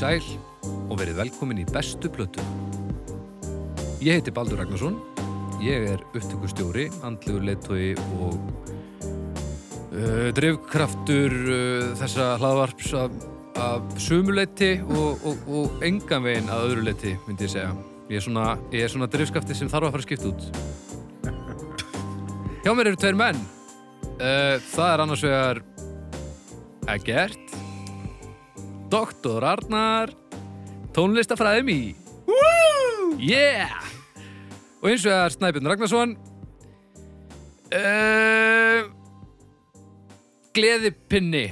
Sæl og verið velkomin í bestu plötu. Ég heiti Baldur Ragnarsson, ég er upptökustjóri, andlegur leittói og uh, drifkraftur uh, þessa hlaðvarps af, af sumuleiti og, og, og engan veginn að öðru leiti, myndi ég segja. Ég er svona, svona drifkrafti sem þarf að fara að skipta út. Hjá mér eru tveir menn. Uh, það er annars vegar Egert, Doktor Arnar, tónlistafræðum í Woo! Yeah! Og eins og er Snæbjörn Ragnarsson uh, Gleðipinni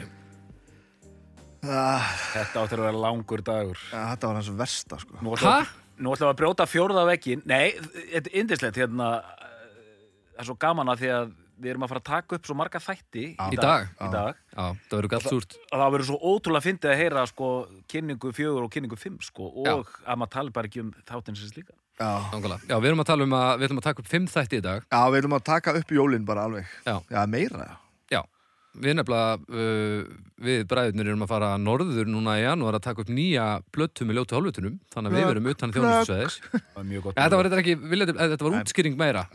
Ah, Þetta áttur að vera langur dagur. ja, þetta var hans versta sko. Nú ætlum, nú ætlum að brjóta fjórða vekkin. Nei, þetta er indislegt. Hérna, það er svo gaman að því að við erum að fara að taka upp svo marga þætti Í dag? Í dag. Já, það verður galt súrt Að það verður svo ótrúlega fyndið að heyra sko, kynningu fjögur og kynningu fimm sko, og að maður tala bara ekki um þáttinn sem slíka. Já. Já, við erum að tala um að við ætlum að taka upp fimm þætti í dag já, við viljum að taka upp jólinn bara alveg. Já. meira. Já, við nefnilega uh, við bræðurnir erum að fara norður núna í janúar að taka upp nýja blöttu með ljótu hálfutunum þannig að við verum utan gott. Þetta var, þetta, ekki, vilja, þetta var Nei. útskýring meira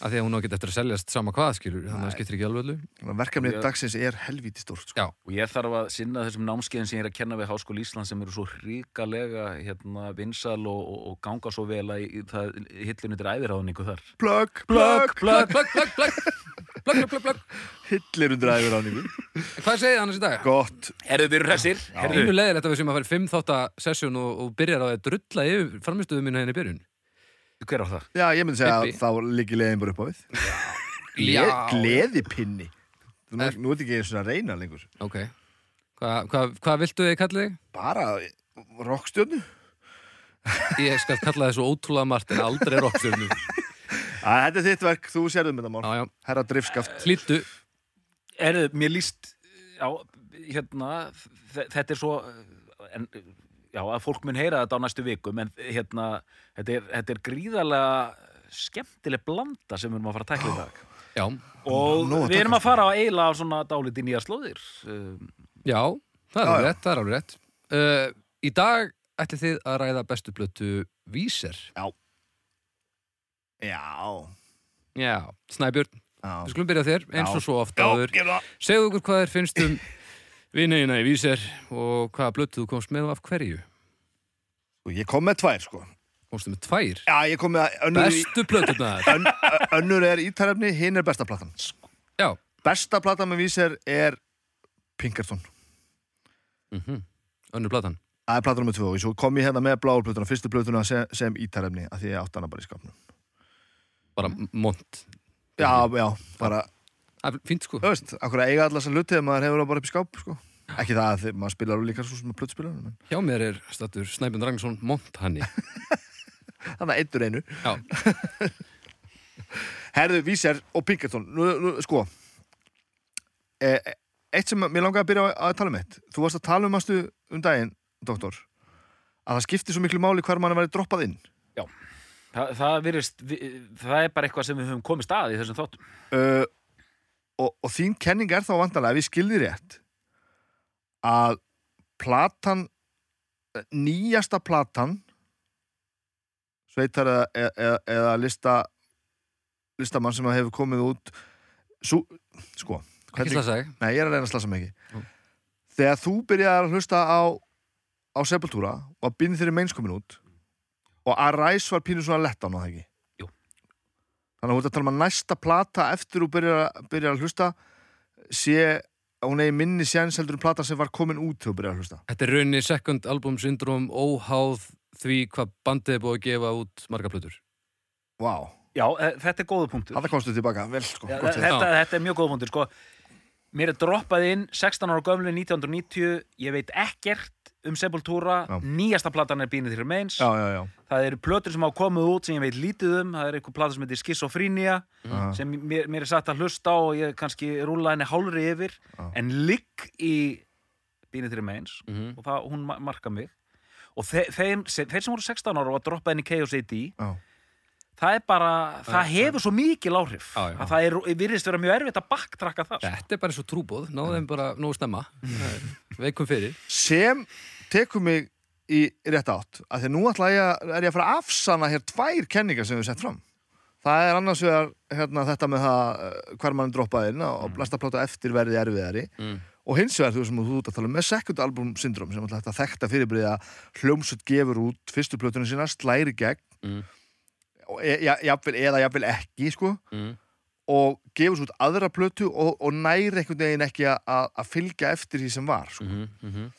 að því að hún á geta eftir að seljast sama hvað skilur, þannig að það skiptir ekki alveg alveg Verkefnið ég... dagsins er helvítið stórt sko. og ég þarf að sinna þessum námskeiðin sem ég er að kenna við Háskóli Ísland sem eru svo ríkalega hérna, vinsal og, og, og ganga svo vel að hillunit er æðiráðningu þar. Plögg, plögg, plögg Plögg, plögg, plögg Hillunit er æðiráðningu Hvað segir það annars í dag? Gott. Erðu byrjur hressir? Ínulegilegt að við sem að færi fimm þátt hver á það? Já, ég myndi segja Bibbi. að þá liggi leiðin bara upp á við. Gle, Já. gleðipinni. Þú nú, Er- nú ert ekki eins og að reyna lengur. Ok. Hvað hva, hva viltu þið kallið þig? Bara rockstjörnu. Ég skal kalla þið svo ótrúlega margt en aldrei rockstjörnu. Þetta er þitt verk, þú sérðum þetta mál. Já, já. Herra drifskaft. Hlýttu. Herðu, mér líst já, hérna þe- þetta er svo en, já, að fólk mun heyra þetta á næstu vikum en hérna, þetta er, þetta er gríðarlega skemmtileg blanda sem við erum að fara að tækla í dag Já, og að við erum að fara á eila á svona dálítið nýja slóðir um, já, það er alveg rétt, það er alveg rétt. Uh, í dag ætlið þið að ræða bestu blötu Víser. Já. Já, Snæbjörn, Já. við skulum byrja þér eins og svo ofta áður. Segðu okkur hvað þér finnst um vinniðina í Víser og hvaða blötu þú komst með og af hverju. Og Ég kom með tvær, sko. Komstu með tvær. Já, ég kom með önnur, Bestu blötunar. ön, önnur er ítarefni, hinn er besta platan. Já. Besta platan með vísir er Pinkerton. Mm Önnur platan. Það er platan nummer tvö og svo kom ég hérna með bláur plötuna, fyrstu plötuna sem, sem ítarefni, af því ég átti hana bara í skapnum. Bara mont. Já, já, bara, Það er fínt sko. þú veist, akkur að eiga allar þessar hluti þegar maður hefur það bara upp í skáp, sko. Ekki það að maður spilar líka svo sem að plötspilar, en Hjá mér er stattur Snæbjörn Ragnarsson Monthanni. þannig að eittur einu. Já. Herðu, vísir og Pinkerton, nú, nú, sko, e, e- eitt sem mér langaði að byrja að, að tala um eitt. Þú varst að tala um aðstu um daginn, doktor, að það skipti svo miklu máli hver mann væri droppað inn. það, það, virðist, vi- það er bara eitthvað sem við höfum komist að í þessum þáttum uh, og, og þín kenning er þá vantanlega, ef ég skilði rétt að platan nýjasta platan sveitar eða, eða, eða lista listamann sem hefur komið út sú, sko þig. nei, ég er að reyna að slasa mig ekki Jú. þegar þú byrjaði að hlusta á á Sepultura og að byrja þeirri meins komin út og að ræs var pínu svona lett á það ekki. Þannig að þú ert að tala um að næsta plata eftir þú byrjar, byrjar að hlusta sé að hún eigi minni séns heldur en plata sem var komin út þegar þú byrjar að hlusta Þetta er raunni second album syndrom óháð því hvað bandið er búið að gefa út marga plötur. Vá, já, e, þetta er góða punktur það komstu tilbaka, vel sko séð. þetta, þetta er mjög góða punktur sko. mér er droppað inn 16 ára gömlu 1990 ég veit ekkert um Sepultura Já. nýjasta platan er Bínið til Remains Já, já, já, það eru plötur sem hafa komið út sem ég veit lítið um það er eitthvað plata sem heitir Schizophrenia Já. sem mér, mér er satt að hlusta á og ég kannski rúla henni hálfri yfir Já. en ligg í Bínið til Remains Mhm. og það, hún ma- marka mig og þe þeim, se, þeir sem voru 16 ára og að droppa henni Chaos AD já. Það er bara, það hefur svo mikil áhrif Já, já. að það er, virðist vera mjög erfitt að baktrakka það sko. Þetta er bara eins og trúbóð, náðu þeim bara nógu snemma veikum fyrir sem tekur mig í rétt átt af því að nú ætla ég að, er ég að fara að afsanna hér tvær kenningar sem við sett fram það er annars vegar hérna, þetta með það eh, hver mann droppaði inn og næsta pláta eftir verði erfiðari Mm. og hins vegar þú sem þú út að tala um með second album syndrom sem alltaf þetta þekkta fyrirbrið að hljómsut gefur út fyrstu plötunum sína slæri gegn Mm. og e, ja, jafnvel, eða jafnvel ekki sko mm. og gefur svo út aðra plötu og, og næri einhvern veginn ekki að- fylgja eftir því sem var sko. Mm -hmm.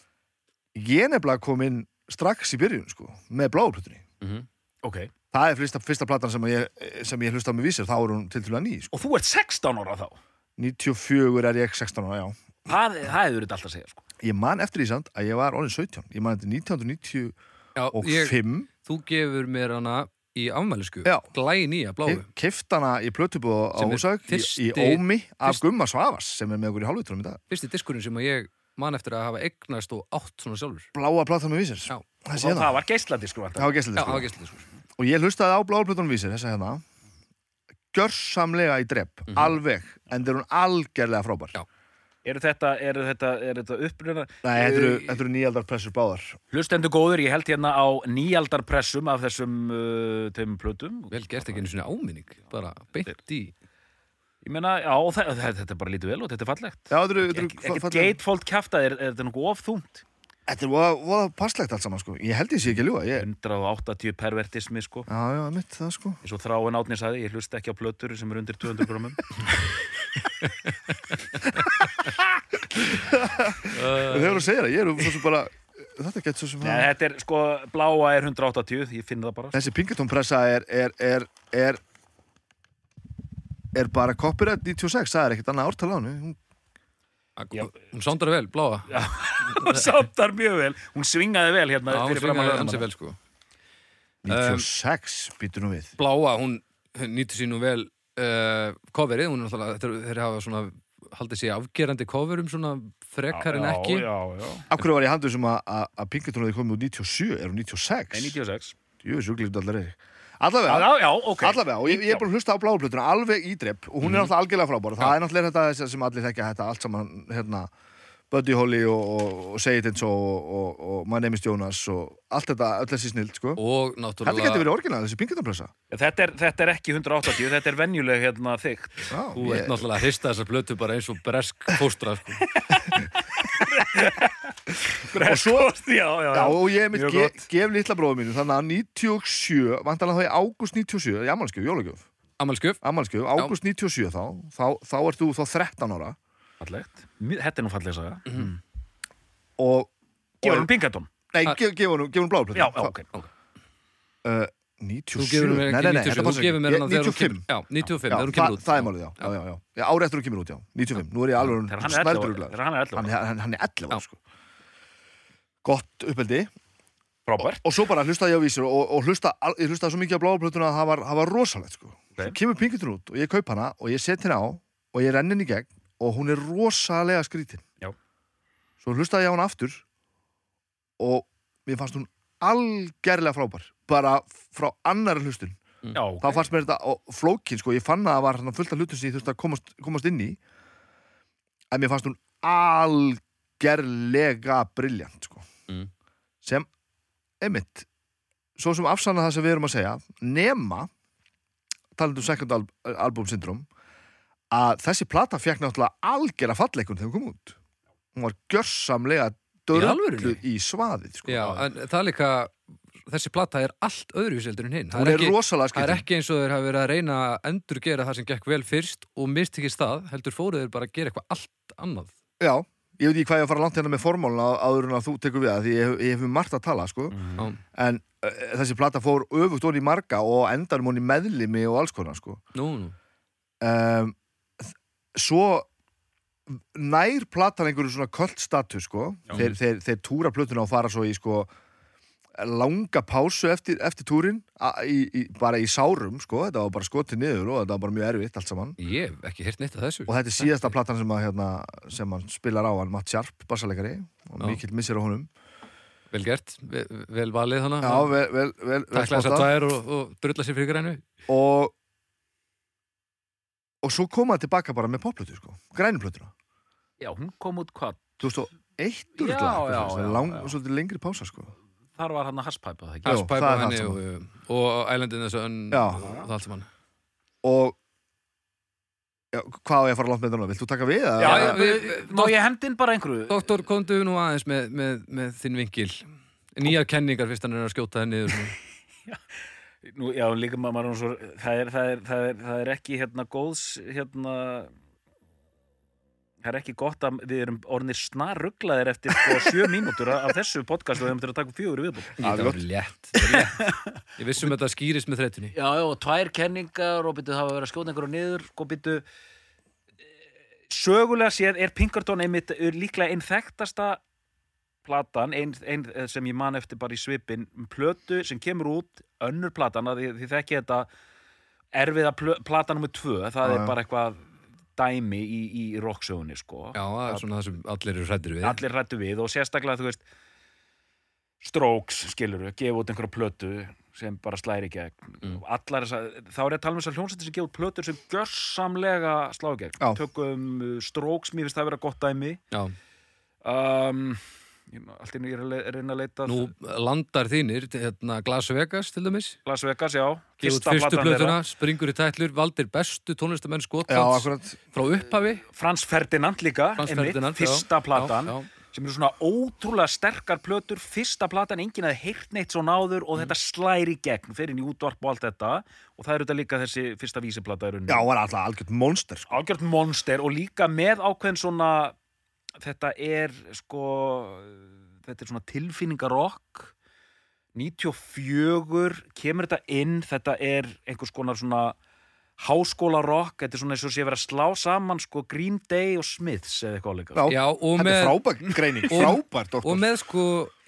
ég nefnilega kom inn strax í byrjun sko, með bláuplutunni Mm ok, það er fyrsta, fyrsta platan sem ég, sem ég hlusta á mig vísir, þá er hún til til að ný sko. og þú ert 16 ára þá 94 er ég 16 ára, já það, það hefur þetta alltaf að segja sko. ég man eftir því samt að ég var orðin 17 ég man eftir 1995 Já, ég, þú gefur mér hana í afmælisku glæði nýja keypt hana í plötubúð á er Húsauk í, fyrsti- í Ómi af fyrst- Gumma Svavas sem er með okkur í hálfvitrum í dag. Fyrsti diskurinn sem að ég man eftir að hafa eignast og átt svona sjálfur. Bláa platan með vísir. Já. það það. það, var það? Það gæstlið og ég hlustaði á bláa platan með vísir þess að hérna. Gjörsamlega í drepp, alveg en þeir eru hún algerlega frábær. Já. Eru þetta, eru þetta, eru þetta uppruna Nei, þetta eru, þetta eru nýjaldar pressur báðar. Hlustendur góður, ég held hérna á nýjaldarpressum af þessum uh, teimum plötum. Vel gert ekki einu svona áminning bara beint í ég meina, já, það, þetta er bara lítið vel og þetta er fallegt. Já, þetta eru, þetta eru Ek- ekkert fallega- geitfóld kjafta, er, er þetta nokkuð of þungt? Þetta er voða- voða passlegt allt saman sko. Ég held ég sé ekki að ljúga ég... 180 pervertismi sko. Já, já, mitt það sko. Eins og þráin átni sagði, ég hlusta ekki á plötur sem er undir 200 grómum þegar þú segir það, ég er svo sem bara Þetta getur svo sem Nei, þetta er sko, bláa er 180 ég finn það bara Þessi Pinkerton pressa er er, er, er er bara copyright 96, það er ekkert annað ártal á henni. Hún- Já. Hún sándar vel, bláa. Já, hún sáttar mjög vel, hún svingaði vel hérna hún fyrir framan svingaði lögregluna. ansi vel sko. 96, býtur nú við. Bláa, hún nýtur sín nú vel uh, coverið, hún er náttúrulega þeir, þeir hafa svona haldið sig afgerandi coverum svona frekar en Já, ekki? já, já, Af hverju var ég handið sem að, hefði komið úr 97, er hún 96? Nei, 96 Jú, sjúklíkt allar er. Já, Allavega, já, já, ok. Allavega, og ég, ég er bara að hlusta á bláplötuna alveg í drepp og hún er náttúrulega algjörlega frábár og það er náttúrulega þetta sem allir þekkja þetta allt saman, hérna Buddy Holly og, og, og Say It and So og, og, og My Name is Jonas og allt þetta, öll þessi snild, sko. Og Þetta getur náttúrulega verið orginal, þessi Pinkerton-pressa þetta er, þetta er ekki 180, þetta er venjuleg hérna Já, þú ég, ert náttúrulega að hrista þessa blötu bara eins og bresk fóstra sko. Og svo- já, já, Já, og ég mitt ge, gef litla bróðum mínu þannig að 97, vantanlega þá í ágúst 97 í ammálskjöf, jólagjöf. Amalskjöf, ágúst 97 þá, þá þá ert þú þá 13 ára Fallegt, þetta er nú falleg saga. Og, Gefur og hún Pinkerton nei, gef, gef hún, gef hún bláplötu Já, já, ok uh, þú 97, gefur mér nei, nei, nei, 97 þetta þú gefur mér ekki. hana þegar hún 95 kemur Já, 95, Já, þegar hún kemur út. það er málið, já, já, já, já. eftir hún kemur út, já, 95 Nú er ég alveg hann er 11 snælduruglaður þegar hann er 11 hann, hann, hann er 11 Já. ára, sko. Gott uppeldi. Frábært. Og svo bara hlustaði ég á vísir og, og hlusta, al- ég hlustaði svo mikið á bláplötuna að það var, rosalegt sko. Svo kemur Pinkerton út og ég kaup hana og ég set henni á og ég renn henni í gegn og hún er rosalega skrítin Já. Svo hlustaði ég á hana aftur og mér fannst hún algerlega frábær bara frá annari hlustun Já, ok þá fannst mér þetta flókin sko, ég fann að það var fullt af hlutum sem ég þurfti að komast, komast inn í en mér fannst hún algerlega briljant sko. Mm. sem einmitt svo sem afsanna það sem við erum að segja nema talandi um second al album syndrom að þessi plata fekk náttúrulega algjörlega falleikun þegar hún kom út hún var gjörsamlega dörrullu í svaðið sko. Já, en það er líka þessi plata er allt öðruvíseldur en hinn hún er, rosalega Það er ekki eins og þeir hafa verið að reyna að endurgera það sem gekk vel fyrst og mist ekki stað, heldur fóruð þeir bara að gera eitthvað allt annað. Já, ég veit ekki hvað ég að fara langt hérna með formáluna áður en að þú tekur við það því ég, hef- ég hef um margt að tala sko. Já. en uh, þessi plata fór öfugt onni í marga og endar onni í meðlimi og alls konar sko. Nú, nú. um, svo nær platan einhverju svona köld status sko. Þeir, þeir, þeir túra plötuna og fara svo í sko langa pásu eftir, eftir túrin í, í, bara í sárum sko. þetta var bara skotið niður og þetta var bara mjög erfitt allt saman Ég hef ekki heyrt neitt af þessu. og þetta er síðasta platan sem, að, hérna, sem hann spilar á hann Matt Sharp, bassalegari og mikill missir á honum Vel gert, vel, vel valið hana. Já, vel, vel, vel, Takla þessar spottað. tvær og, og drulla sér fyrir grænu. og og svo kom hann tilbaka bara með popplötu sko, grænuplötuna Já, hún kom út hvað? 2001 Já, örugglega, já, eitthvað svoleiðis, já, lang, já. svolítið lengri pása sko Þar var hann að haspæpa það ekki? Já. Haspæpa það henni allt og, og ælendin þessu önn Já. og það allt saman og já, hvað á ég að fara langt með þetta nú? Vilt þú taka við? Já, já, já, við- má ég hendin bara einhverju? Doktor, komdu nú aðeins með, með, með þinn vinkil Nýjar kenningar fyrst hann er að skjóta henni niður. Nú, já, líka maður, svo, það, er, það, er, það, er, það er ekki hérna góðs hérna það er ekki gott að við erum orðnir snarrugglaðir eftir sko, sjö mínútur af þessu podcast og við erum til að taka Já, Þetta var gott. létt. Ég vissum þetta skýrist með þreytunni Já, já, og tvær kenningar og byrju það að vera að skjóta einhverju niður og byrju sögulega séð er Pinkerton einmitt er líklega einn þekktasta platan, ein, ein sem ég man eftir bara í svipin, um plötu sem kemur út, önnur platan að því, því þekki þetta erfiða plö, plata nummer tvö, það Já, er bara eitthvað dæmi í, í rocksögunni sko. Já, það er svona það sem allir eru hrættir við. Allir rættu við og sérstaklega þú veist Strokes, skilur við, gefa út einhverja plötu sem bara slæri í gegn. Mm. allar þess að, þá er ég að tala um þessar hljómsættir sem gefa út plötur sem gjörsamlega slá í gegn, tökum uh, Strokes, mér finnst það að vera gott dæmi. Já, um, allt í er að le- reyna að leita nú landar þínir hérna, Glas Vegas til dæmis Las Vegas, já, fyrstu þeirra springur í tætlur Valdir bestu tónlistamenn Já, Skotlands akkurat frá upphafi Frans Ferdinand líka, Frans einmitt, Ferdinand, já. fyrsta platan Já, já. sem eru svona ótrúlega sterkar plötur fyrsta platan, enginn að heyrt neitt svo náður Mm. og þetta slæri í gegn fer inn í útvarp og allt þetta og það eru þetta líka þessi fyrsta vísiplata er Já, var alltaf algjört monster sko. algjört monster og líka með ákveðin svona þetta er sko þetta er svona tilfinningarokk. 94 kemur þetta inn. Þetta er einhvers konar svona háskólarokk, þetta er svona eins og sé verið að slá saman sko Green Day og Smiths eða eitthvað líka. Já, Já, og Þetta er með, frábær greining, og- frábær doktor. og með sko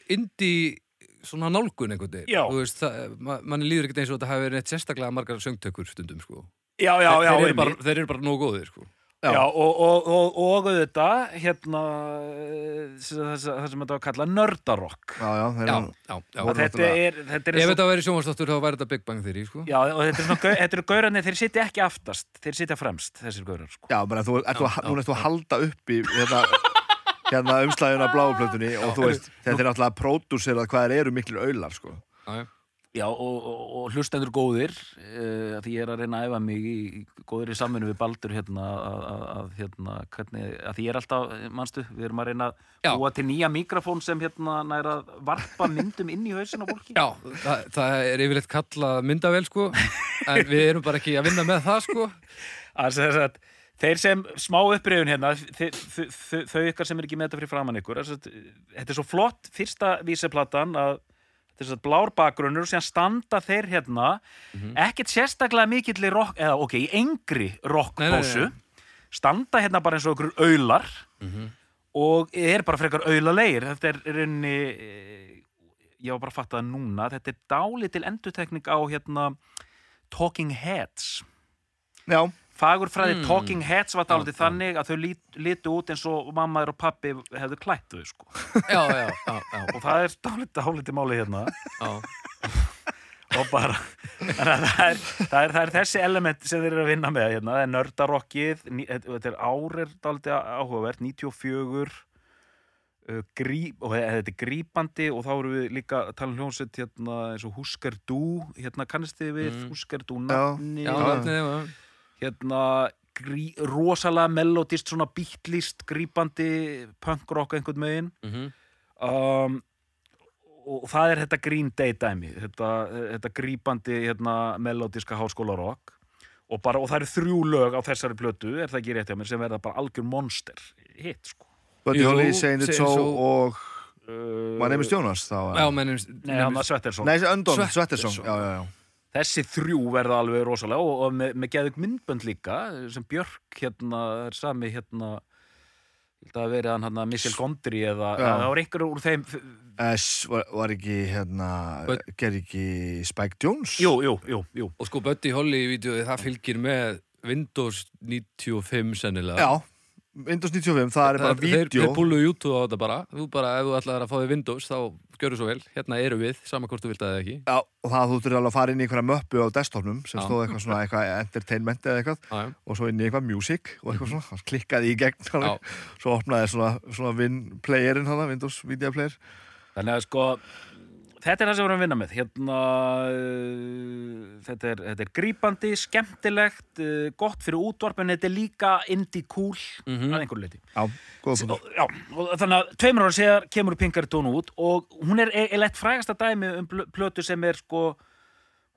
indie svona nálgun einhvern veginn. Já. Þú veist, manni líður ekkert eins og þetta hafi verið eitt sérstaklega margar söngtökur stundum sko. já, já, já, þeir, eru bara, þeir eru bara nógu góðir sko. Já. Og, og, og, og auðvitað, hérna, það sem þetta var að kalla nördarokk. Já, já, þeir já, já, já. Þetta er, þetta er Ef þetta væri sjónvarsdóttur þá væri þetta Big Bang Theory sko. já, og þetta er þetta eru gaurarnir, þeir sitja ekki aftast, þeir sitja fremst, þessir gaurar, sko. Já, bara þú, ert, þú, núna ert þú að halda upp í hérna, hérna umslæðuna bláuplötunni og þú veist, þetta er náttúrulega pródúserað hvað þeir eru miklir aular, sko. Já, já. Já, og, og, og hlustendur góðir, uh, því ég er að reyna að æfa mig í, góðir í samvinnu við Baldur, hérna, að, að, að, hérna, hvernig, að því ég er alltaf, manstu, við erum að reyna að búa til nýja mikrofón sem, hérna, nær að varpa myndum inn í hausin á fólki. Já, það, það er yfirleitt kallað myndavel sko, en við erum bara ekki að vinna með það sko. að þess að þeir sem smá upprifun hérna þau, ykkar sem er ekki með þetta fyrir framann ykkur þetta er svo flott fyrsta víseplatan að er svo blár bakgrunnur og síðan standa þeir hérna ekkert sérstaklega mikilli rock, eða ok, í engri nei. standa hérna bara eins og okkur aular Mhm. og er bara frekar aulalegir þetta er í rauninni eh, ég var bara að fatta það núna þetta er dálítil endurtekning á hérna Talking Heads Já, fagurfræði Mm. Talking Heads var dálítið þannig að þau lít, litu út eins og mamma og pappi hefðu klætt þau sko. Já, já, já, já, og það er dálítið, dálítið máli hérna já. og bara það er, það, er, það er þessi element sem þeir eru að vinna með hérna. það er nördarokkið þetta er árir dálítið áhugavert 94 uh, grí, og þetta er grípandi og þá eru við líka að tala um hljónsett hérna, eins og Husker Du hérna kannist þið við Mm. Husker Du Já. nafni Já, Já. já. Hérna grí, rosalega melodist svona bítlist, grípandi punkrock einhvern megin Mhm. um, og það er þetta Green Day dæmi þetta, þetta grípandi hérna, melodiska háskólarokk og, bara, og það eru þrjú lög á þessari plötu er það ekki rétt hjá mér sem verða bara algjör monster hit sko Buddy Jú, Holly, Saying It Saying So og uh, var nefnist Jónas þá? Já, mennum, Nei, hann var Svettersson Nei, Öndon, Svettersson. Svettersson, já, já, já. Þessi þrjú verða alveg rosalega og, og með, með geðug myndbönd líka sem Björk hérna er sami hérna ég held að hafi verið hann hérna Michel Gondry eða Já. það var einhverju úr þeim S var, var ekki, hérna, gerði ekki Spike Jones? Jú, jú, jú, jú Og sko Buddy Holly í vídeo það fylgir með Windows 95 sennilega Já, Windows 95, það er bara þeir, vídeo þeir púlu YouTube á þetta bara þú bara, ef þú ætlaðir að fá þig Windows þá gjörðu svo vel, hérna eru við, sama hvort þú vilt að það ekki Já, og það þú þurftir alveg að fara inn í einhverja möppu á desktopnum sem Já. stóð eitthvað svona eitthvað entertainment eða eitthvað Já, já. og svo inn í eitthvað music og eitthvað svona, það klikkaði í gegn. Já. svo opnaði svona, svona win playerinn hana, Windows Media Player Þannig að sko Þetta er það sem við erum að vinna með. Hérna, uh, þetta, er, þetta er grípandi, skemmtilegt uh, gott fyrir útvarp en þetta er líka indie cool Mhm. að einhverju leiti þannig að tveimur ára séðar kemur Pinkerton út og hún er eiginlega eitt frægasta dæmi um plö- plötu sem er sko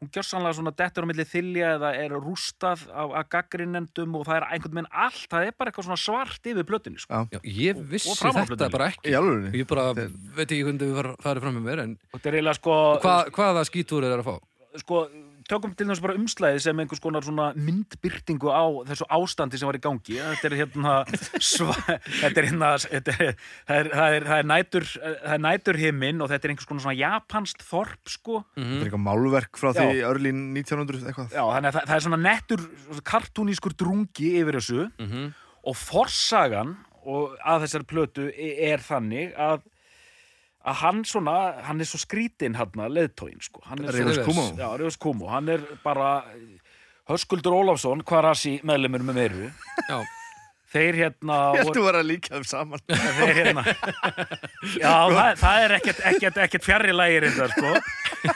hún gjör sannlega svona dettur á milli þylja eða er rústað af, af gaggrinendum og það er einhvern veginn allt, það er bara eitthvað svona svart yfir plötunni sko. Já. Ég vissi og á þetta bara ekki alvörinni? ég bara veit ekki hvernig við farið fram með mér en og þetta er eiginlega sko hva, hvaða skítúr er að fá? sko, tökum til þess bara umslæði sem einhvers konar svona myndbyrtingu á þessu ástandi sem var í gangi. Þetta er hérna þetta er hérna þetta er, það, er, það, er, það, er nætur, það er nætur himinn og þetta er einhvers konar svona japanst þorp sko. Þetta er eitthvað málverk frá því Já. örlín 1900 eitthvað. Já, þannig að það, það er svona nettur kartúnískur drungi yfir þessu. Mhm. og forsagan og að þessari plötu er þannig að að hann svona, hann er svo skrítinn hann leðtóin, sko. Hann er Reifus svo- Kumo. Já, Reifus Kumo, hann er bara Höskuldur Ólafsson, Kvarasi meðlumur með meiru. Já, þeir hérna Ég voru- heldur var að líka þeim saman. Þeir hérna já, það, það er ekkert, ekkert, ekkert fjarri lægi reyndar, sko.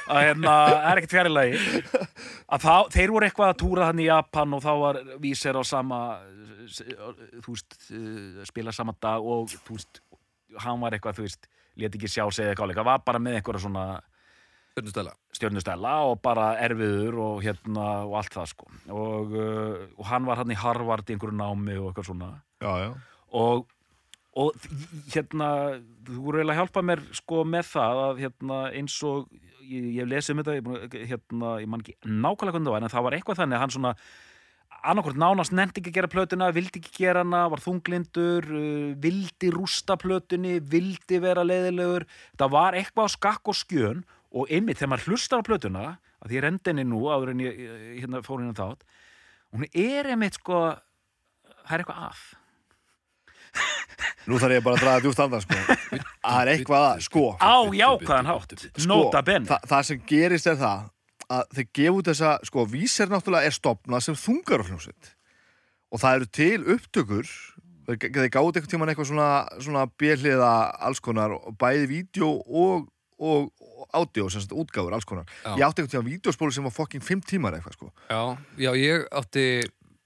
Að hérna, það er ekkert fjarri lægi að þá, þeir voru eitthvað að túra hann í Japan og þá var vísir á sama þú veist eh, spila sama dag og þú veist hann var eitthvað, þú veist, lét ekki sjá segja eitthvað áleika, var bara með einhverja svona stjörnustæla stjörnustæla og bara erfiður og hérna og allt það sko. Og, uh, og hann var hann í Harvard í einhverju námi og eitthvað svona. Já, já. Og, og hérna þú voru eiginlega að hjálpa mér sko með það að hérna eins og ég, ég hef lesið um þetta, ég, hérna, ég man ekki nákvæmlega hvernig það var, en það var eitthvað þannig að hann svona annarkvort nánast nefndi ekki að gera plötuna, vildi ekki gera hana, var þunglindur, uh, vildi rústa plötunni, vildi vera leiðilegur, það var eitthvað skakk og skjön og einmitt þegar maður hlustar á plötuna, að því ég rendi henni nú áður en ég, hérna, fór hérna þátt, hún er einmitt sko, það er eitthvað að. Nú þarf ég bara að draga djúft andan sko Það er eitthvað að, sko Á jákvæðan hátt, sko, nota benn. þa það sem gerist er það að þeir gefa út þessa, sko, vísir náttúrulega er stopnað sem þungar á hljómsveit og það eru til upptökur þeir, gáðu einhvern tímann eitthvað svona, svona björliða alls konar bæði vídeo og, og, audio, sem sagt útgáfur alls konar. Já. ég átti einhvern tímann vídeospólu sem var fucking 5 tímar eitthvað, sko. Já, já, ég átti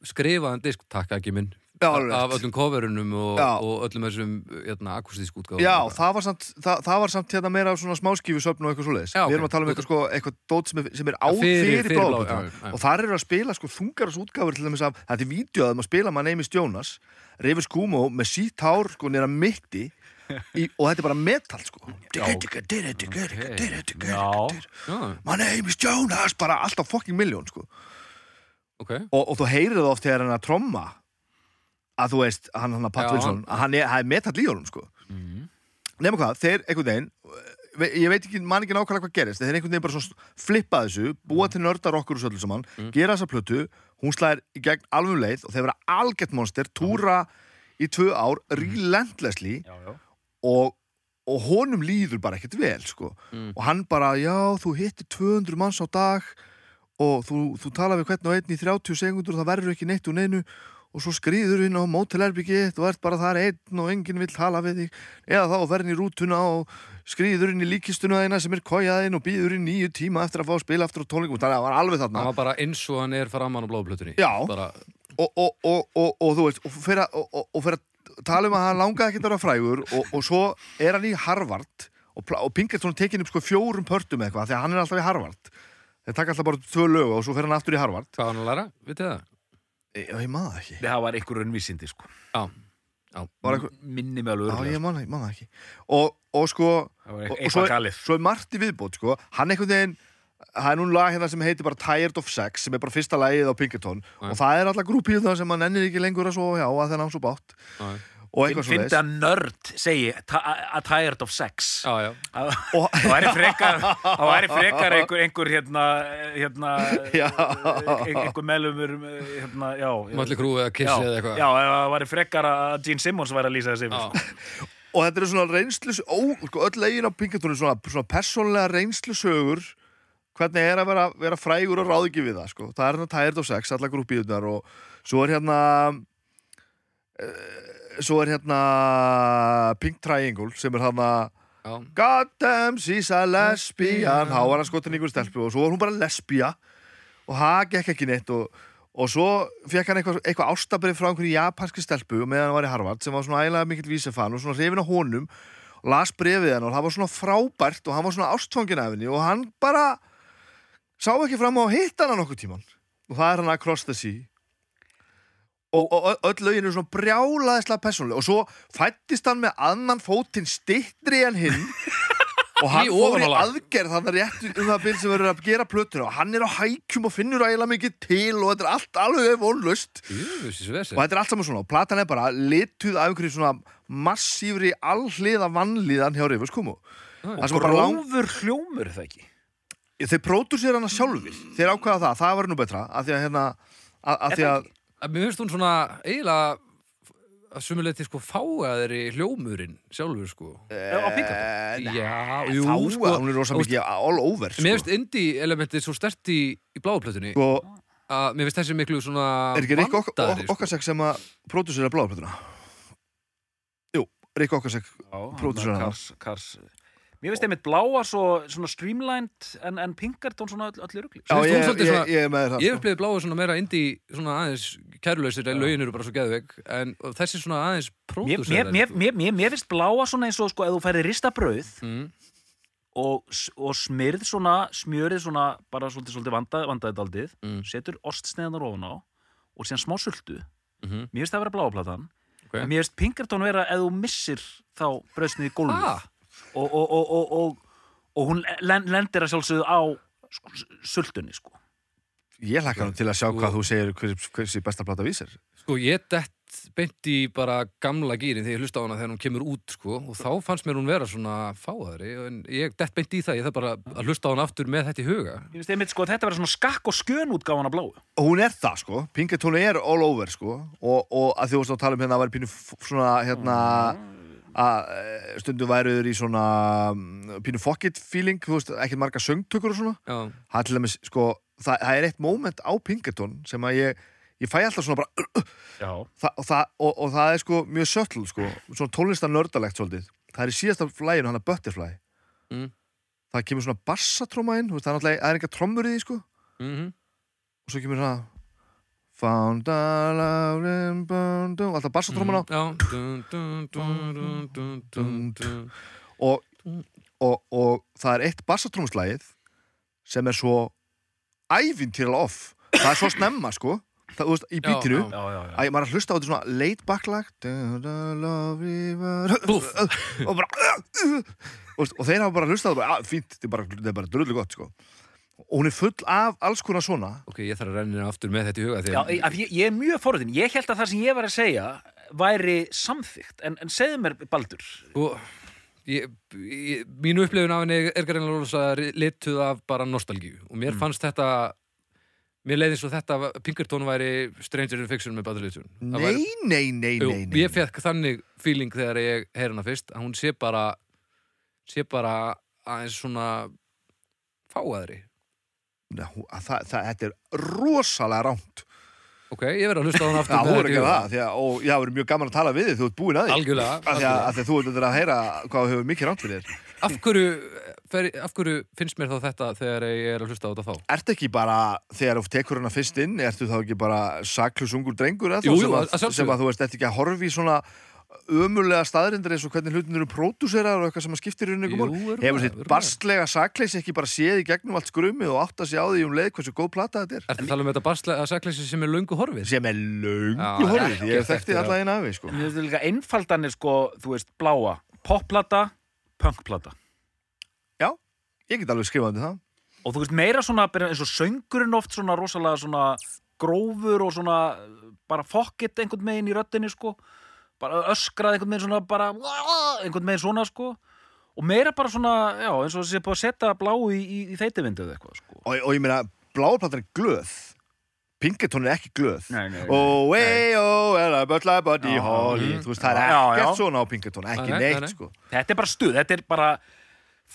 skrifaðan disk, takk ekki minn af öllum coverunum og, og öllum þessum hérna, akustísku útgáfum Já, það var samt, það, það var samt hérna meira af svona smáskífu söfn og eitthvað svoleiðis Já, Við erum ok. að tala um eitthvað, sko, eitthvað dót sem er, sem er á Já, fyrir- fyrir, fyrir fyrir blá- já, já. bláðbúta og þar eru að spila sko þungaras útgáfur til dæmis af, þetta er vídeo að að spila maður neymis Jonas Reifus Kumo með sítt hár sko nýra mitti í, og þetta er bara metal sko Já. Já, My name is Jonas bara alltaf fucking miljón sko ok. Og, og þú heyrir það oft þegar hann að tromma að þú veist, hann hann að Pat Wilson hann- hann er, hann er metal í honum sko. Nema hvað, þeir einhvern veginn ve- ég veit ekki, man ekki nákvæmlega hvað gerist þeir einhvern veginn bara svona flippa þessu búa til nördar okkur og söllu saman gera þessa plötu, hún slæðir í gegn alveg um leið og þeir vera algjört monster túra í tvö ár relentlessly Já, já. og, og honum líður bara ekkert vel sko. og hann bara, já, þú hittir 200 manns á dag og þú, þú tala við hvern og einn í 30 sekundur og það verður ekki neitt úr neinu. Og svo skrýður inn á mótelherbyggi þú ert bara þar einn og enginn vill tala við þig. Eða þá verður í rútuna og skrýður inn í líkistuna þeina sem er kójaðinn og býður í nýju tíma eftir að fá að spila aftur á tónleikum. Þannig að það var alveg þarna. Hann var bara eins og hann er framan á bláplötunni Já. bara, og, og, og, og, og þú veist og fyrir að, og, og, og tala um að hann langaði ekki að vera frægur og, og svo er hann í Harvard og, og Pinkerton tekin upp sko fjórum pörtum eitthvað því að hann er alltaf í Harvard þeir taka alltaf bara tvö lög og svo fer hann aftur í Harvard hvað var hann að læra, vitið það? ég, ég man það ekki Það var einhver raunvísindi sko. Já, já Var eitthvað- Minni með alveg Já, örgulega. ég man, það- ekki og, og sko Það var og, og eitthvað svo, er, galið. svo er margt í viðbót sko. hann einhvern veginn það er nú lag hérna sem heitir bara Tired of Sex sem er bara fyrsta lagið á Pinkerton Já. og það er alltaf grúpið það sem hann ennir ekki lengur að svo já að það er svo bátt svo að nörd segi "Ta- a tired of sex Já, já. Og- það væri frekar það væri frekar einhver, einhver hérna, hérna einhver meðlumur hérna, já, Mölli krú eða já, kissi eða eitthvað. já, það væri frekar að Gene Simmons væri að lýsa þessi sko. og þetta eru svona reynslu ó, sko, öll eigin á Pinkerton er svona, svona persónlega reynslusögur hvernig er að vera, vera frægur og ráð ekki við það sko. það er hérna Tired of Sex, alla grúpíðunar og svo er hérna uh, svo er hérna Pink Triangle sem er hérna Já. God damn, she's a lesbian. Þá var hann skotin ykkur stelpu og svo var hún bara lesbía og það gekk ekki neitt og, og svo fekk hann eitthvað, eitthvað ástabrið frá einhverju japanski stelpu meðan hann var í Harvard sem var svona ægilega mikill vísefan og svona hrifin á honum og las brefið hann og það var svona frábært og hann var svona ástfangin af henni og hann bara sá ekki fram á að hitta hana nokkuð tíman og það er hann Across the Sea og, og öll lögin er svona brjálaðislega persónuleg. Og svo fættist hann með annan fótinn stittri en hinn. Og hann fór í aðgerð þannig rétt um það byrð sem verður að gera plötuna. Og hann er á hækjum og finnur ægilega mikið til og þetta er allt alveg vonlust og þetta er allt saman svona og platan er bara lituð af einhverju svona massífri allhliða vannlíðan hjá er bara lang grófur hljómur það ekki? Þeir pródúsir hana sjálfur þeir ákveða það, það var nú betra af því að hérna að, að því að Að Mér finnst hún svona eiginlega að sumuleiti sko fáaðir í hljómurinn sjálfur sko. á Pinkerton Eh, Já, jú, jú, sko, hún er rosa mikið all over sko. Mér finnst indie elementið svo stert í, í bláplötunni sko, að mér finnst þessi miklu svona er ekki Rikki ok ok Okkasek sem að pródúsir að bláðplötuna jú, Rikki Okkasek Pródúsera. Kars, Kars Mér finnst einmitt bláa svo svona streamlined en, en Pinkerton svona öll, öllu rugli. Já, finnst hún ég, ég, svona- ég er með það Ég sko. upplifði bláu svona meira indie svona aðeins kærulausir en lögin eru bara svo geðveik. En þessi svona aðeins Mér, pródúsera mér, mér, mér, mér, mér finnst bláa svona eins og sko ef þú færi rista brauð mm, og, og smyrð svona smjörið svona bara svolítið, svolítið vanda, vandaði daldið Mm. setur ostsneðanar ofan á og síðan smá sultu. Mm mér finnst það vera bláa platan. Ok. en mér finnst Pinkerton vera ef þú missir þá brauðsnið í gólfið Ah. Og, og, og, og, og, og hún len- lendir að sjálfsögðu á sko, sultunni sko. Ég hlakka nú til að sjá Sko- hvað þú segir hver, hversi besta plata vísir. Sko ég dett beint í bara gamla gýrin þegar ég hlusta á hana þegar hún kemur út sko og þá fannst mér hún vera svona fáaðri en ég dett beint í það, ég þarf bara að hlusta á hana aftur með þetta í huga. Ég finnst einmitt sko að þetta vera svona skakk og skjön útgáfan af bláu. Og hún er það sko, Pinkerton er all over sko. Og, og að því þú varst að tala um hérna að væri pínu svona hérna að eh, stundum væruður í svona mm, pínu fuck it feeling, þú veist, ekkert marga söngtökur og svona, Já, það er til dæmis sko, það, það er eitt moment á Pinkerton sem að ég, ég fæ alltaf svona bara Já. Það, og, það, og, og það er sko mjög söttl sko, svona tónlistar nördalegt svolítið. Það er í síðasta flæginu, hann er Butterfly. Mm. það kemur svona bassatróma inn þú veist, það er náttúrulega, það er enga trommur í því sko. Mm og svo kemur það alltaf bassatróman á Já. Dun, dun, dun, dun, dun, dun, dun. og, og, og það er eitt bassatrómuslægið sem er svo ævintýralega off. Það er svo snemma sko. Það, veist, í bítinu. Æ, maður að hlusta á þetta svona late back lag og bara og, og þeir hafa bara hlustað og bara, að, fínt, þetta er bara, þetta er bara drullu gott sko. Og hún er full af alls konar svona Ok, ég þarf að renna aftur með þetta í huga því Já, að að ég, ég er mjög forðin. Ég held að það sem ég var að segja væri samþygt, en, en segðu mér, Baldur. sko, ég, ég, mínu upplifun af henni er greinlega rosa lituð af bara nostalgíu og mér fannst þetta mér leiði svo þetta Pinkerton væri Stranger in Fiction með Badr Litjun nei, nei, nei, nei, nei. ég fekk þannig feeling þegar ég heyr hana fyrst að hún sé bara sé bara aðeins svona fáaðri Nei, hún- að það, það, þetta er rosalega ránt ok, ég verð að hlusta á hana Já, aftur þú með er ekki það því að, og já, það er mjög gaman að tala við þig þú ert búin að því. Algjörlega, af því að, að því að þú ert að heyra hvað hefur mikið ránt fyrir þér Af, hverju, fer, af hverju finnst mér þá þetta þegar ég er að hlusta á þetta þá? Ertu ekki bara, þegar þú tekur hana fyrst inn ertu þá ekki bara saklus ungur drengur eða Jú, sem, að sem að þú veist eftir ekki að horfi svona ömulega staðrindir eins og hvernig hlutin eru pródúserar og eitthvað sem að skiptir í rauningum örugglega, Hefur sitt örugglega. barstlega sakleysi ekki bara séð í gegnum allt skrumið og átt að sé á því um leið hversu góð plata þetta er Ertu að tala um þetta barslega sakleysi sem er löngu horfið? sem er löngu Já, horfið ég þekkti alla eina af því sko. Mér finnst þetta líka einfaldanir, sko, þú veist, bláa. Popplata, punkplata. Já, ég get alveg skrifað undir það Og þú veist, meira svona, bara eins og söngurinn oft svona rosalega svona grófur og svona bara fokkitt einhvern megin í röddinni, sko. Bara öskrað einhvern veginn svona bara einhvern veginn svona sko. Og meira bara svona, já, eins og þessi búið að setja blá í, í, í þeitivindu eða eitthvað sko. Og, og ég meina, bláplatan er glöð. Pinkerton er ekki glöð. Nei, nei, nei. Oh, way, oh, well, I but like buddy Já, holly. Þú veist, það er ekkert svona á Pinkerton Ekki Nei, nei, neitt, nei. sko. Þetta er bara stuð, þetta er bara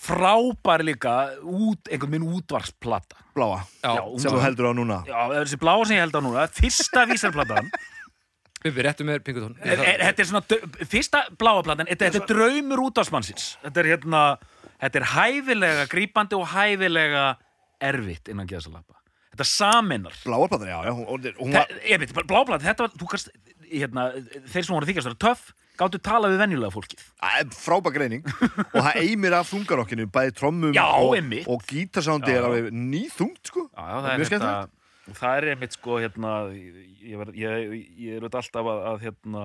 frábær líka út, einhvern veginn útvarsplata Bláa, Já, sem þú heldur á núna. Já, er þessi bláa sem ég held á núna fyrsta vísarplatan Við réttum mér Pinkerton er, er, Þetta er svona, fyrsta bláa platan. Þetta, er draumur útvarsmannsins Þetta er hérna, þetta er hæfilega grípandi og hæfilega erfitt innan geðsalappa Þetta saminar Bláa platan, já, já Hún, hún, var, Ég veit, bláblad, þetta var, þú kannst, hérna, þeir sem voru þykast vera töff, gáttu tala við venjulega fólkið. Æ, frábær greining. Og það eimir af þungarokkinu bæði trommum Já, og, og gítarsándi er alveg nýþungt sko. Já, já, það Mjög er skemmtilegt. þetta, það er einmitt sko, hérna, ég, verð- ég, ég er auðvitað alltaf að, að, hérna,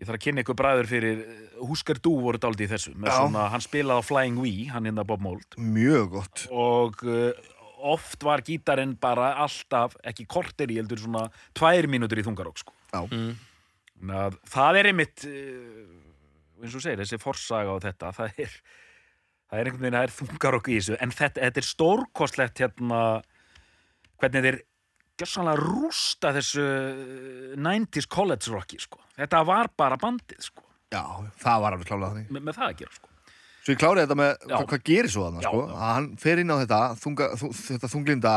ég þarf að kynna ykkur bræður fyrir, Huskar Dú voru dálítið í þessu, svona, hann spilaði á Flying V, hann hérna Bob Mold, mjög gott og uh, oft var gítarinn bara alltaf, ekki korter í, heldur svona tvær mínútur í þungarokk, sko. já. Mm. Að það er einmitt uh, eins og segir, þessi forsaga og þetta, það er það er einhvern veginn, það er þungar okkur í þessu en þetta, þetta er stórkostlegt hérna hvernig þeir gjössanlega rústa þessu uh, 90s college rocki, sko. Þetta var bara bandið, sko. Já, það var alveg klálega þannig. Með, með það að gera, sko. Svo ég klárið þetta með Já. hvað, gerir svo Já, sko? að hann fer inn á þetta þunga, þu, þetta þunglinda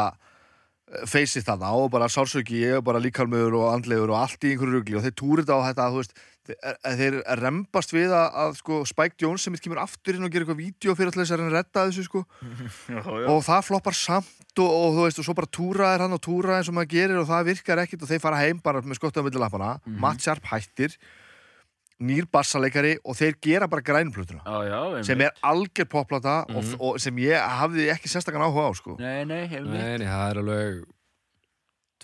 feysið þarna og bara sársöki ég er bara líkalmöður og andlegur og allt í einhverju rugli og þeir þetta á þetta þú veist, þeir, þeir rembast við að, að sko, Spike Jones sem kemur aftur inn og gerir eitthvað vídeo fyrir alltaf þess að að redda þessu sko. já, já. og það floppar samt og, og þú veist og svo bara túraðir hann og túraðir eins og maður gerir og það virkar ekkit og þeir fara heim bara með skottu á milli lappana Matt Sharp hættir nýr bassaleikari og þeir gera bara grænplötuna já, sem er algjör popplata og, og sem ég hafði ekki sérstakann áhuga á sko. nei, nei, einmitt Nei, nei, það er alveg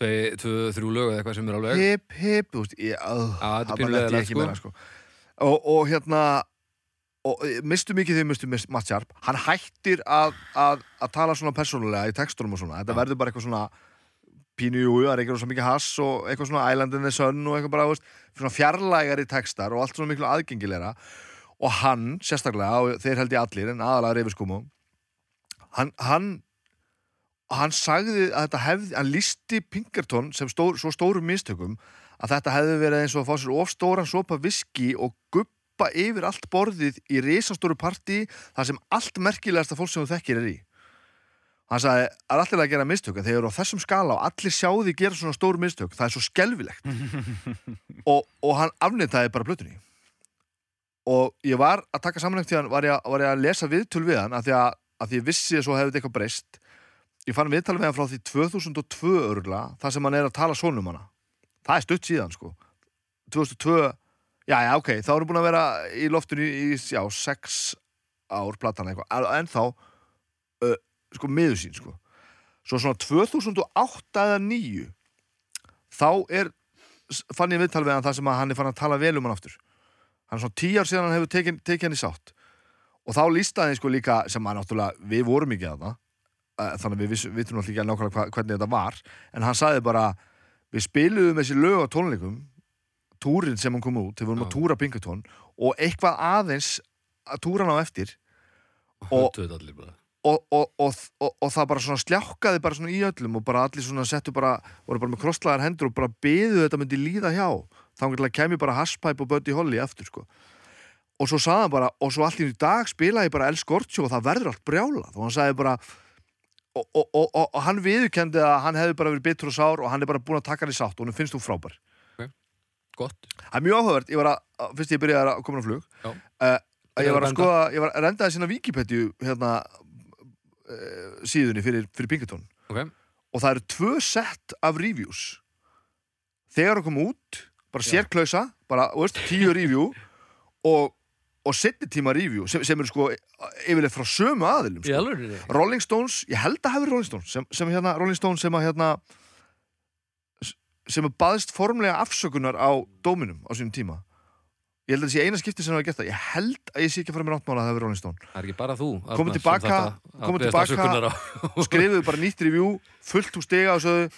tvei, tvö, þrjú lög eða eitthvað sem er alveg hip, hip, þú veist ég, uh, er þarna pínu lendi ég ekki sko. meira, sko. Og, og hérna og eh, mistu mikið þegar mistu Matt Sharp hann hættir að, að, að tala svona persónulega í textunum og svona þetta verður bara eitthvað svona pínu jú, það er eitthvað svona mikið hass og eitthvað svona Island in the Sun og eitthvað bara, veist, svona fjarlægari textar og allt svona miklu aðgengilegra og hann, sérstaklega, og þeir held ég allir en aðalega reyfiskumu hann, hann hann sagði að þetta hefði hann listi Pinkerton sem stór, svo stórum mistökum að þetta hefði verið eins og að fá sér of stóran sopa viski og guppa yfir allt borðið í risastóru partí þar sem allt merkilegasta fólk sem þú þekkir er í. Hann sagði, er allir að gera mistök en þeir eru á þessum skala og allir sjáði gera svona stór mistök, það er svo skelfilegt. Og, og hann afnitaði bara blötunni og ég var að taka samanlegt því að- var ég að lesa viðtöl við hann af því að, að því vissi að svo hefði þetta eitthvað breyst ég fann viðtal við hann frá því 2002 örgla, þar sem hann er að tala svona um hana. Það er stutt síðan sko. 2002, já já ok þá erum búin að vera í loftinu í, já, sex ár platan eitthvað, en þá uh, sko miður sín sko. Svo svona 2008 eða 9 þá er fann ég viðtal við hann þar sem hann er fann að tala vel um hann aftur. Hann er svona 10 ár síðan hann hefur tekið teki hann í sátt. Og þá lístaði sko líka sem að náttúrulega við vorum ekki að það þannig að við viss- vitum náttúrulega ekki nákvæmlega hva, hvernig þetta var en hann sagði bara við spiluðum þessi lög á tónleikum túrin sem hann kom út, þegar við vorum að túra Pinkerton og eitthvað aðeins að túra hann á eftir. Og- allir og, og, og, og, og það bara svona sljákkaði bara svona í öllum og bara allir svona settu bara, voru bara með krosslaðar hendur og bara beðu þetta myndi líða hjá. Þá kemur bara hasspæp og Buddy Holly aftur sko. Og svo sagði hann bara, og svo allt í dag spilaði bara El Scorcho og það verður allt brjálað. Og hann sagði bara og, og, og, og, hann viðurkendi að hann hefði bara verið bitur og sár og hann er bara búin að taka hann í sátt og hann finnst þú frábær. Gott. Það er mjög áhugavert, ég var að, fyrst ég byrjaði að koma á flug uh, ég var að skoða, ég var að rendaði sína Wikipedia hérna uh, síðunni fyrir, fyrir Pinkerton. Ok, og það eru tvö sett af reviews. Þegar það kom út bara sérklausa, bara, veist, tíu review og, og setni tíma review sem, sem eru sko yfirleitt frá sömu aðilum sko. Rolling Stones, ég held að hafi Rolling Stones sem, sem hérna, Rolling Stones sem að hérna sem að baðist formlega afsökunar á dóminum á sínum tíma. Ég held að það sé eina skipti sem það hafa gert það. Ég held að ég sé ekki að fara með náttmála að það hafi Rolling Stone Það er ekki bara þú Komum tilbaka- komum tilbaka- skrifuðu bara nýtt review fullt úr stiga og sögðu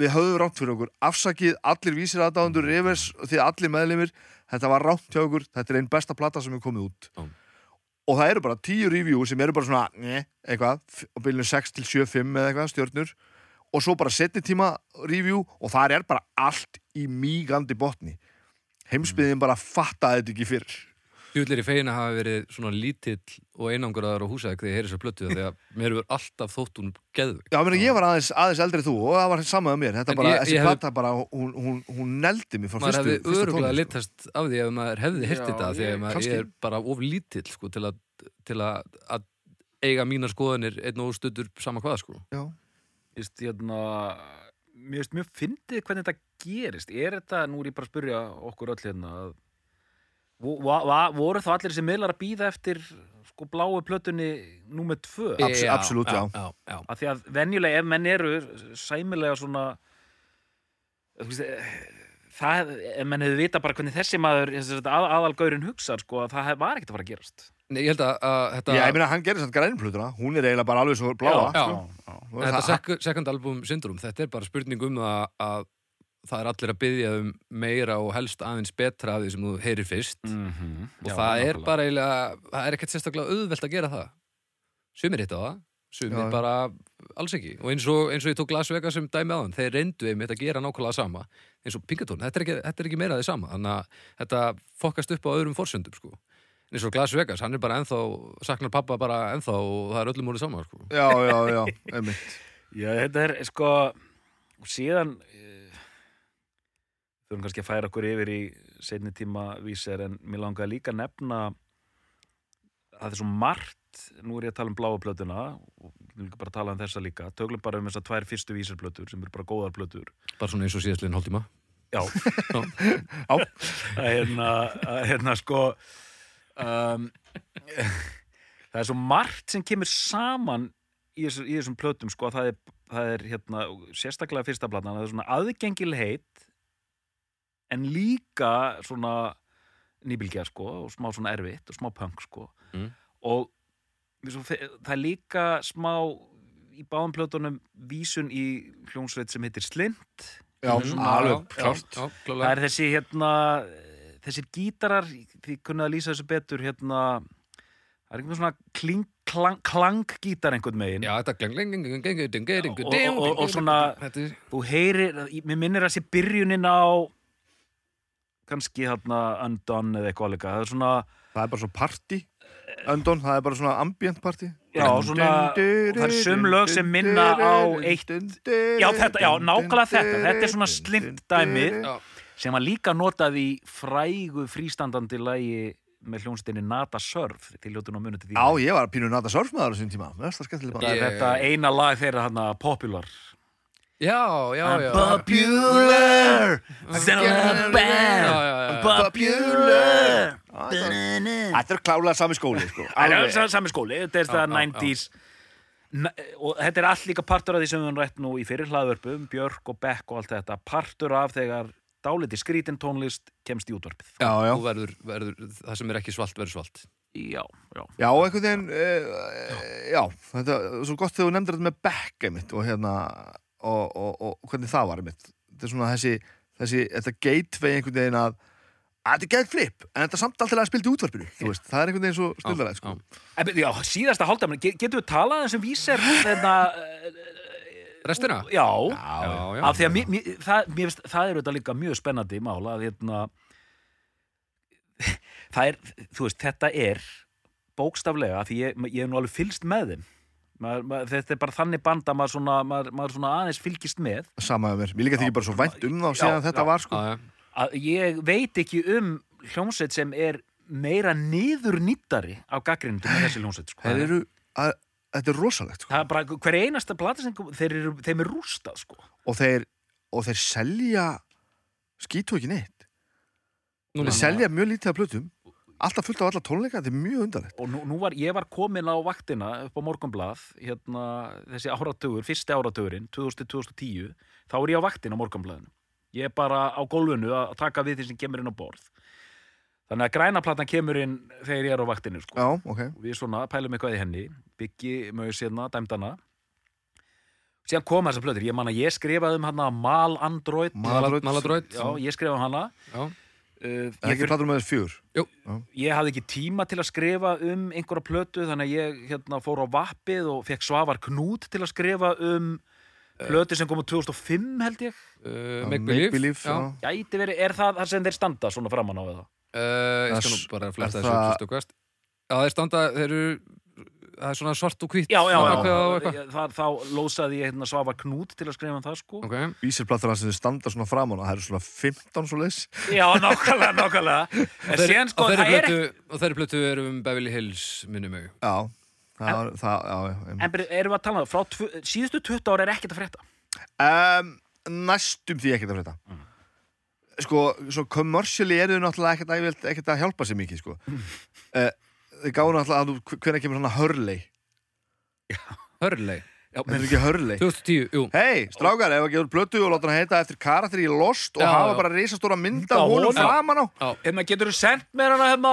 við höfum rátt fyrir okkur. Afsakið allir vísir aðdáðundur revers því allir meðlimir, þetta var rátt hjá okkur. Þetta er einn besta plata sem er komið út. Já. og það eru bara tíu review sem eru bara svona, ne, eitthvað og bylunum 6 til 7, 5 eða eitthvað stjörnur. Og svo bara setni tíma review og það er bara allt í mýgandi botni. Heimsbyðin bara fattaði þetta ekki fyrr Júlir í fegin að hafa verið svona lítill og einanguraðar á húsæk þegar ég heyri þessar plötu því að mér hefur alltaf þótt hún geðvig. Já, meni, ég var aðeins, aðeins eldri þú og það var samað um mér þetta En bara, ég- þessi ég hef- plata bara, hún, hún, hún neldi mig frá Maður fyrstu, hefði fyrsta öruglega tónum, sko. litast af því ef maður hefði hirt Já, þetta því ég- að maður kannski. er bara of lítill sko, til, að, til að, að eiga mínar skoðanir einn og stuttur sama hvað sko. Já. Vist, hérna, mér finnst mjög fyndið hvernig þetta gerist er þetta, nú er ég bara að spyrja okkur öll hérna að, voru þá allir þessi miðlar að býða eftir sko bláu plötunni númer tvö Já. Abs- absolutt, já. já, já. af því að venjulega ef menn eru sæmilega svona það, ef menn hefur vita bara hvernig þessi maður að, aðalgaurin hugsar sko, að það var ekkert að fara að gerast Nei, ég held að, að þetta, Já, ég meina, hann gerir samt grænplutuna, hún er eiginlega bara alveg svo bláa Já. sko. já. Þetta second album syndrom, þetta er bara spurning um það að það er allir að byggja um meira og helst aðeins betra af því sem þú heyrir fyrst. Mm og það er bara eiginlega, það er ekkert sérstaklega auðvelt að gera það. Sumir hitta það sumir Já. bara alls ekki. Og eins og, eins og ég tók Las Vegas sem dæmi aðan þeir reyndu einmitt að gera nákvæmlega sama. Eins og Pinkerton, þetta er ekki, þetta er ekki meira því sama. Þannig að þetta fokkast upp á öðrum forsöndum sko. eins og Las Vegas, hann er bara ennþá saknar pappa bara ennþá og það er öllum múlið sama sko. Já, já, já, einmitt. Já, þetta er sko og síðan eh, þurfum kannski að færa okkur yfir í seinni tíma vísir en mér langaði líka að nefna að það er svo margt nú er ég að tala um bláa plötuna og ég vil líka bara tala um þessa líka töglum bara um þessar tvær fyrstu vísirplötur sem eru bara góðar plötur. Bara svona eins og síðastliðin hálftíma. Já, að hérna, að hérna sko um, það er svo margt sem kemur saman í, þessu, í þessum plötum sko, það er, það er hérna, sérstaklega fyrsta platan, það er svona aðgengilegheit en líka svona nýbylgja sko og smá svona erfitt og smá punk sko Mm. og það er líka smá í báðum plötunum vísun í hljónsveit sem heitir Slint Já, Mhm. alveg, já, það er þessi hérna þessir gítarar, því kunnaði að lýsa þessu betur hérna það er einhvern svona kling, klang, klang gítar einhvern megin Já, þetta gling, Og- og- og- svona- er þú heyrir, mér minnir að sé byrjunin á kannski hérna Undone eða eitthvað alveg það er svona, Það er bara svo party. Öndon, það er bara svona ambient party. Já svona það er sum lög sem minna á eitt já þetta, já nákvæmlega þetta. Þetta er svona slimt dæmi sem var líka notað í frægu frístandandi lagi með hljónstinni Nata Surf til ljótun á munið til því. Já, ég var pínu nata á tíma. Mér finnst það Það er Ég- þetta eina lag þeirra hann popular Já, já, já Popular. Já, já, já. Popular. Þetta er klálega sami skóli sko. Er sami skóli, þetta er Já, það já, 90s N- og þetta er allt líka partur af því sem við höfum rætt nú í fyrir hlaðvörpum Björk og Beck og allt þetta. Partur af þegar dáliti skrítin tónlist kemst í útvarpið. Já, já. Þú verður, verður, það sem er ekki svalt verður svalt. Já, já. Já, einhvern veginn uh, Já, þetta er svo gott þegar þú nefndir þetta með Beck einmitt og hérna og, og, og hvernig það var einmitt Þetta er svona þessi, þessi þetta gateway einhvern veginn að að þetta er gett flip, en þetta er samt alltaf að spilta í útvarpinu þú veist, það er einhvern veginn svo snildaræð sko. já. Síðasta hálfdæmi, getum við talað þessum vísir þetta, Restina? já, Já, já. af því að mér, mér, það, mér finnst, það er auðvitað líka mjög spennandi mála að hérna það er, þú veist, þetta er bókstaflega, af því ég, ég er nú alveg fylgst með þeim maður, maður, þetta er bara þannig banda maður svona, maður, maður svona aðeins fylgist með Sama með mér, mér líka þykir bara svo vænt um þá Já, síðan þetta já. var sko. Já, já. að ég veit ekki um hljómsveit sem er meira niður nýttari af gaggrindum með þessi hljómsveit sko. Þeir eru, að, þetta er rosalegt sko. það er bara hver einasta plata sem kom- þeir eru, þeim er rústað sko. og, þeir, og þeir selja skítu ekki neitt Núna, þeir selja mjög lítið af plötum alltaf fullt af alla tónleika, þetta er mjög undarlegt. Og nú, nú var, ég var komin á vaktina upp á morgunblað hérna, þessi áratugur, fyrsti áratugurinn 2000-2010, þá er ég á vaktin á morgunblaðinu. Ég er bara á gólfinu að taka við því sem kemur inn á borð. Þannig að grænaplatan kemur inn þegar ég er á vaktinu sko. Já, ok. Og við svona pælum eitthvað í henni byggi mögur sérna, dæmdana. Síðan koma þessar plötur, ég man að ég skrifaði um hana Mal Android. Maladroid. Maladroid já, ég skrifaði um hana. Já. Uh, Það er ekki platur með þess fjör ég hafði ekki tíma til að skrifa um einhverja plötu þannig að ég hérna, fór á vappið og fekk Svavar Knút til að skrifa um plötu sem kom á 2005 held ég Uh, Já, Make Make Believe Believe, já. já. Gæti verið, er það það sem þeir standa svona framan á? Uh, ég skal Það nú bara fletta er þessu það- þeir standa, þeir eru það er svona svart og hvít Já, já, já. Ég- það, þá lósaði ég hérna, Svavar Knút til að skrifa um það sko Ok, Vísirplatur sem þið standa svona framan og það eru svona 15 svo leis Já, nákvæmlega, nákvæmlega En síðan sko, og þeirri það er og þeirri plötu eru um Beverly Hills, minnum mig Já, það, er- það, já, já En erum við að tala um það, frá síðustu 20 ára er ekkert að frétta um, Næstum því ekkert að frétta Mm. Sko, svo commercially eru þau náttúrulega ekkert að hjálpa sér mikið sko. Mm. uh, Þau gáðu náttúrulega að hvenær kemur svona hörlei Hörley, Já, Þetta er ekki hörlei 2010, jú. Hei, strákar, ef að gefa blötu og láta hann heita eftir karakter í Lost og Já, hafa já. bara risastóra mynd Mynda af honum framan á. Hérna, getur þú sendt mér hana hérna,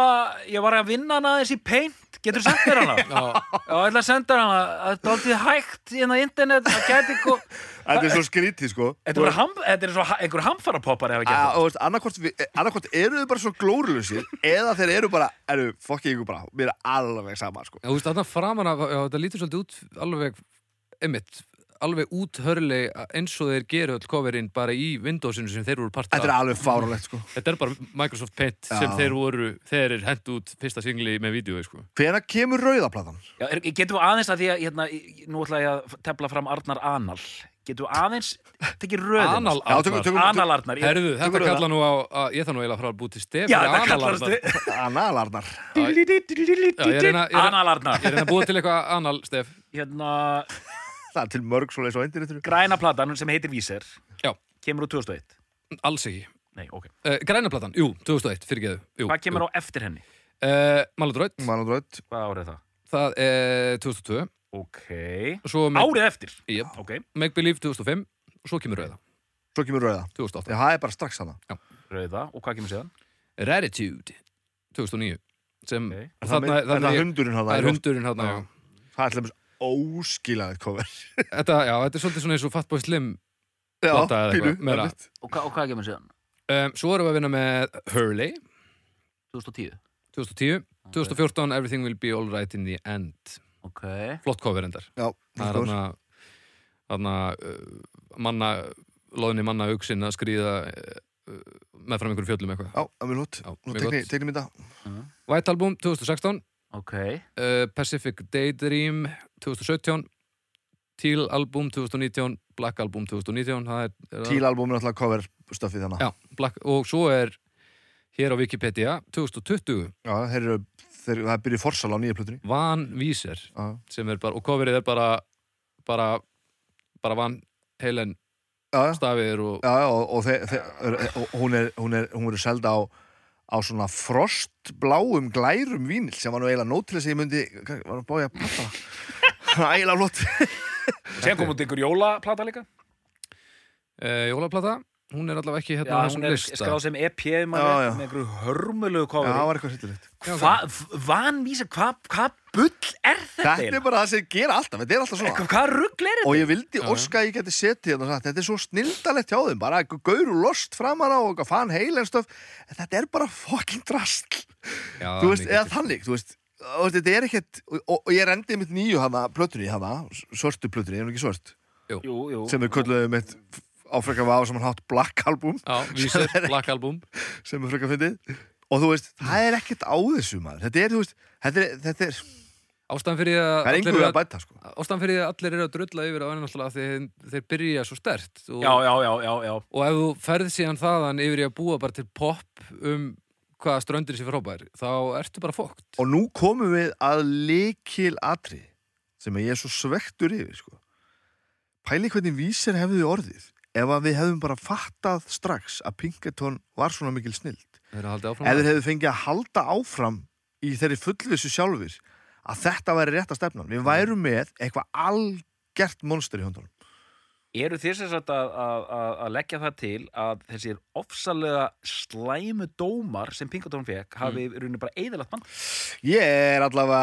ég var að vinna hana aðeins í paint Getur þú sendt mér hana? Já, Já, ég ætla að senda hana. Það er dálítið hægt hérna á internet Það gæti ykkur Þetta er svo skrítið, sko. Þetta er, ham, þetta er svo, ha- einhver hamfarapoppar ef að geta Að, og veist, annarkvort, við- eh, annarkvort eru þau bara svo glórulusir eða þeir eru bara, eru, fokkið ykkur bara mér er alveg sama, sko. Já, þú veist, þarna framan af, já, þetta lítur svolítið út alveg, einmitt, alveg út hörli eins og þeir geru öll coverinn bara í Windowsinu sem þeir voru partur Þetta er af. alveg fáralegt, sko Þetta er bara Microsoft Paint sem Já. þeir voru, þeir er hent út fyrsta singli með vídeo, sko. Hvena kemur rauðaplatan? Já, er, getum við aðeins að því að hérna, nú ætla ég að tefla fram Arnar Anal Getum við aðeins tekið röðin Anal Já, tökum- Arnar. tökum- Anal Arnar ég- Herðu, þetta kalla nú á, að, ég þannig eiginlega frá að búið til stef Já, fyrir þetta Anal Arnar. Anal Arnar Ég reyna að búið til eitthvað anal stef. Hérna, Það er til mörg svo leis á internetinu græna platan sem heitir Víser Já. Kemur úr 2001 Alls ekki. Nei, ok Uh, Grænaplatan, jú, 2001, fyrirgeðu. Jú, Hvað kemur á eftir henni? Uh, Maladroid, Maladroid Hvað árið er það? það er 2002. Ok Og svo Make, Árið eftir? Yep. Ok, Make Believe 2005 og svo kemur Rauða, Svo kemur rauða 2008. Já, það er bara strax hana rauða Og hvað kemur síðan? Ratitude 2009 sem Ok. Það, þarna, er þarna, það hundurinn hana það er hundurinn hérna, Já. já. Það er til óskilaðið cover. Þetta, já, þetta er svolítið svona eins og Fatboy Slim Já, pínu einmitt. Og, hva, og hvað kemur síðan? um, Svo erum við að vinna með Hurley. 2010 2010 2014 Everything Will Be Alright in the End. Ok. Flott cover endar Já, Það er hana, hana uh, manna, loðinni manna auksin að skrýða uh, með fram einhverjum fjöllum eitthvað. Já, það er lút Já, Nú mjög gott. tekni mynda White Album 2016 Ok. Uh, Pacific Daydream 2017 Teal Album 2019 Black Album 2019 það er, er að- Tílalbúm er alltaf cover stöfið þannig Já, Black, og svo er hér á Wikipedia 2020 Já, þeir eru, þeir, það byrja forsal á nýja plötunni. Van Víser Já, sem er bara, og coverið er bara bara, bara Van Helen stafir og Já, já, og, og, og hún er, hún er, hún er selda á, á svona frostbláum glærum vínil sem var nú eiginlega nót til þess að ég myndi, var að bája að það? Eiginlega flott. Sen kom út ykkur jólaplata líka. Uh, jólaplata, hún er allavega ekki Já, hérna á þessum hún er lista. skráð sem EP Já, já. með einhverju hörmulegu Já, kofri það var eitthvað sýttilegt Hvað, vanvísa, hvað hva bull er þetta Þetta er bara það sem gera alltaf, þetta er alltaf svona. Hvað, hvað rugl er Og þetta? ég vildi Já, óska að ég geti setið hérna og sagt, þetta er svo snildalegt hjá þeim, bara eitthvað gaur og lost framan á og eitthvað fan heilenstöf, þetta er bara fucking drastl, Já, þú veist, eða þannig, þú veist, og veist, þetta er ekkert, og, og, og ég rendið mitt nýju hana, plötunni hana, svörtu plötunni, er hún ekki svört, Jú, jú sem við kölluðum mitt áfrekar var á saman hátt Black Album, Já, Víser, Black Album. sem er frekar fyndið, og þú veist, það er ekkert á þessu maður, þetta er, þú veist, þetta er, þetta er, Ástæðan fyrir að einhverju eru að bæta, sko. Ástæðan fyrir að allir eru að drulla yfir á enn alltaf þeir, þeir byrja svo stert og, Já, já, já, já, já. Og ef þú ferð síðan þaðan yfir í að búa bara til pop um hvaða ströndir sér frábær þá ertu bara fókt Og nú komum við að likil atri sem ég er svo svektur yfir sko. Pæli hvernig vísir hefði orðið ef að við hefðum bara fattað strax að Pinkerton var svona mikil snild ef þeir hefðu fengið að halda áfram í þeirri fullvissu sjálfur að þetta væri rétt að stefna við værum með eitthvað algert monster í höndunum Eru þér sem sagt að, að, að, að leggja það til að þessir ofsalega slæmu dómar sem Pinkerton fekk hafi mm. rauninni bara eðalagt mann? Ég er allavega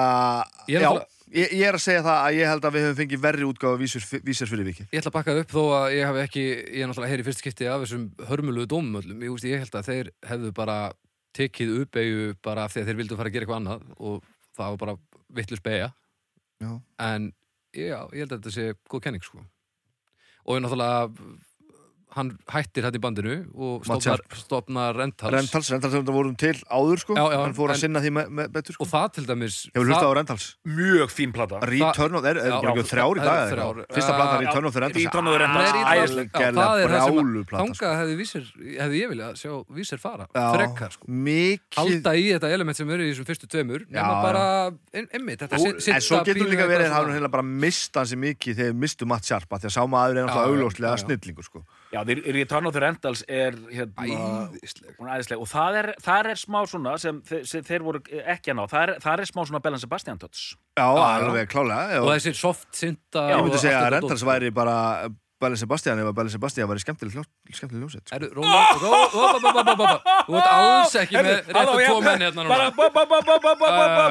Ég er já, allavega- ég, ég er að segja það að ég held að við höfum fengið verri útgáfa vísur, vísir fyrir vikið Ég ætla að bakka upp þó að ég hafi ekki, ég er náttúrulega heyri fyrst skipti af þessum hörmulugu dómum öllum. Ég, ég held að þeir hefðu bara tekið uppeyju bara af því að þeir vildu fara að gera eitthvað annað og það var bara vittlust beigja. Já. En já, ég held að þetta sé góð kenning sko. Og ég náttúrulega, hann hættir hann í bandinu og Matt stofnar, stofnar rentals. Rentals, Rentals þetta vorum til áður sko Já, já, hann fór að en- sinna því með, með betur sko Og það til dæmis... Rentals Mjög fín plata Return of, er, er Já. bara ekki þrjár í Já, dag? Fyrsta platan Já, Return of the Rentals the Rentals, sem brjálu plata sko. Hefði, vísir, hefði ég viljað sjá vísir fara, Já, frekar sko. Mikið halda í þetta element sem eru í þessum fyrstu tveimur nema bara, þetta sit- En svo getur líka verið að hann bara mista hansi mikið þegar við mistum Matt Sharp af því að sá maður er náttúrulega já. snillingur sko Já, Return of the Rentals er hérna æðisleg hún er æðisleg og það er, það er smá svona sem, sem þeir voru ekki að ná það er, það er smá svona Bellan Sebastian touch Já, já. alveg klálega og og þessi soft synda Ég og myndi segja að Rentals væri bara Bellin Sebastian ef að Bellin Sebastian væri skemmtileg ljós- skemmtileg ljósett sko. Erðu, róla, ró, ró, bá, bá, bá, bá, bá. Þú ert alls ekki með réttu tvo menn hérna núna.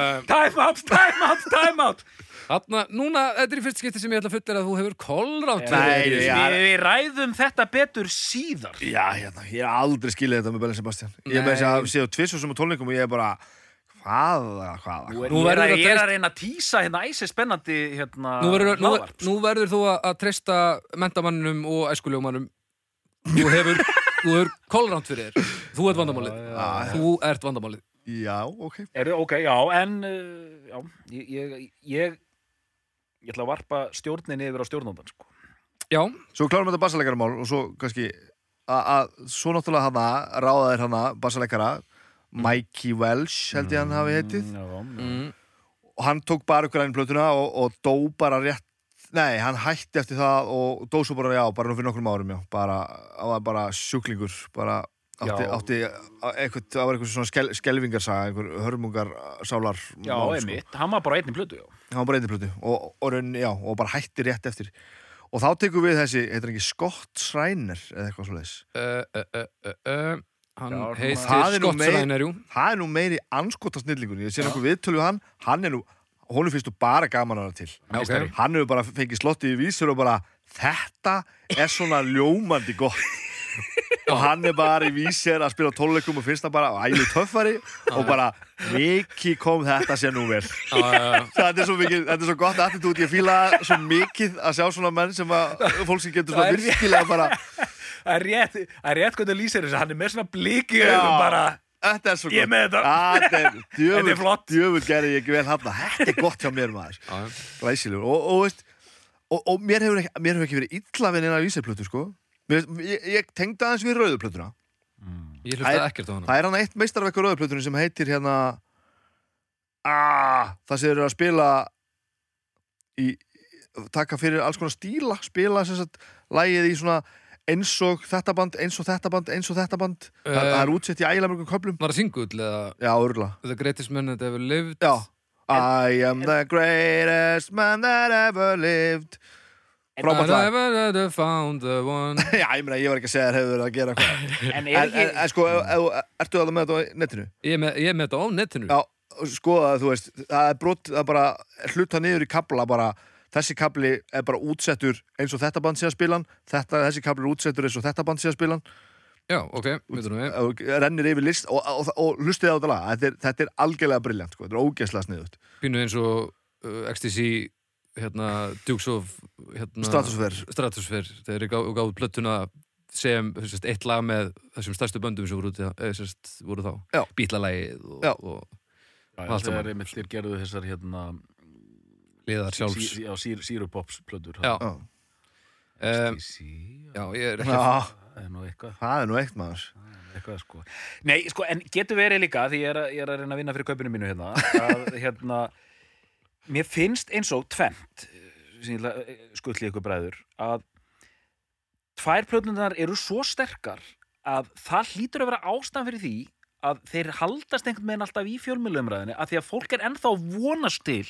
Eh. time out, time out, time out Þarna, núna, þetta er í fyrst skipti sem ég ætla að fullera að þú hefur kolrátt Nei, við, já. við ræðum þetta betur síðar. Já, hérna, ég hef aldrei skilið þetta með Bellin Sebastian. Ég með þess að séu tviss og sem á tónleikum og ég er bara hvaða, hvaða Nú ég, er verður að, að ég er að reyna að tísa hérna æsi spennandi hérna Nú verður, nú, hlaðvarp, nú verður þú að, að treysta mentamanninum og æskuljómanum Þú hefur, þú hefur kolrátt fyrir þér. Þú ert vandamálið. Já, já. Þú ert vandamálið. Já, ok. Er, ok, já, en uh, já, ég, ég, ég ég ætla að varpa stjórninni yfir á stjórnandan sko. Já, Svo klárum við þetta bassaleikaramál og svo kannski að- að svo náttúrulega hana ráða þér hana bassaleikara Mikey Welsh held ég hann hafi heitið. Mm, já, mm, og hann tók bara ykkur enn plötuna og, og dó bara rétt nei, hann hætti eftir það og dó svo bara, já, bara nú fyrir nokkrum árum já, bara, hann var bara sjúklingur bara átti, átti eitthvað, það var eitthvað svona skel, skelvingarsaga einhver hörmungar sálar já mál, einmitt, hann var bara einnig plötu já. hann var bara einnig plötu og, og, raun, já, og bara hætti rétt eftir. Og þá tekum við þessi, heitir hann ekki Scott Schreiner eða eitthvað svo leiðis uh, uh, uh, uh, uh, Hann Já, heitir Scott Schreiner, jú. Það er nú meiri anskota snillingur ég sé nokkuð viðtölu við hann, hann er nú honum finnst þú bara gaman að það til. Já, ok. Meistari. hann hefur bara fengið slotti í vísur og bara þetta er svona ljómandi gott og hann er bara í vísir að spila á tónleikum og finnst það bara ælu töffari og bara mikið kom þetta sér nú vel. Þetta er svo, mikið, þetta er svo gott attitút ég fíla svo mikið að sjá svona menn sem að fólk sem getur svona virkilega bara Það er rétt, það er rétt hvernig lýsir þessu, hann er með svona bliki Já. og bara, Þetta er svo Ég er með þetta. Þetta er Þetta er flott. djöfull gerði ég ekki vel hann Þetta er gott hjá mér maður. Glæsilegur. Og, og, og, og mér, hefur ekki, mér hefur ekki verið illa við neina vísirplötu sko. mér, ég, ég tengdi aðeins við rauðuplötuna. Ég Það hlusta er- ekkert á hana. Það er hann eitt meistarvekkur rauðuplötunni sem heitir hérna ah, Það sem eru að spila í taka fyrir alls konar stíla spila sem sagt lægið í svona eins og þetta band, eins og þetta band eins og þetta band, það, Eh. það er útsett í ægilega mörgum köflum. Var það singull eða? Já, örgulega The Greatest Man That Ever Lived. Já. I am the greatest man that ever lived Frábært lag. Já, ég meina, ég var ekki að segja þér hefur verið að gera eitthvað. En En, er en, ekki, en sko, ef- ef- ertu það með þetta á netinu? Ég er með, ég er með þetta á netinu. Já, skoða það, þú veist Það er brot, það er bara hluta niður í kabla bara, þessi kabli er bara útsettur eins og þetta band sé að spila hann þetta, þessi kabli er útsettur eins og þetta band sé að spila hann. Já, ok, veitum við. Og rennir yfir list og, og, og, og hlustið á þetta lag þetta er, þetta er algjörlega briljant, sko, þetta er ógeðslega sniðut Pínu eins og uh, XTC hérna, Dukes of hérna, Stratosphere. Stratosphere Þeir eru gáðu gá plöttuna sem sérst, eitt lag með þessum stærstu böndum sem voru, út, eða, sérst, voru þá Já. Bítlalægið og, og Já, allt saman. er einmitt, þeir gerðu þessar hérna, liðar sjálfs sí, já, sír, sírupops plötur Já. Um, sí, ég er ekki það er nú eitthvað það er nú eitt maður eitthvað sko. Nei, sko, en getur verið líka því ég er, að- ég er að reyna að vinna fyrir kaupinu mínu hérna að hérna mér finnst eins og tvent ætla að skutli ykkur bræður að tvær plötunar eru svo sterkar að það hlýtur að vera ástæðan fyrir því að þeir haldast einhvern veginn alltaf í fjölmjölumræðinni að því að fólk er ennþá vonast til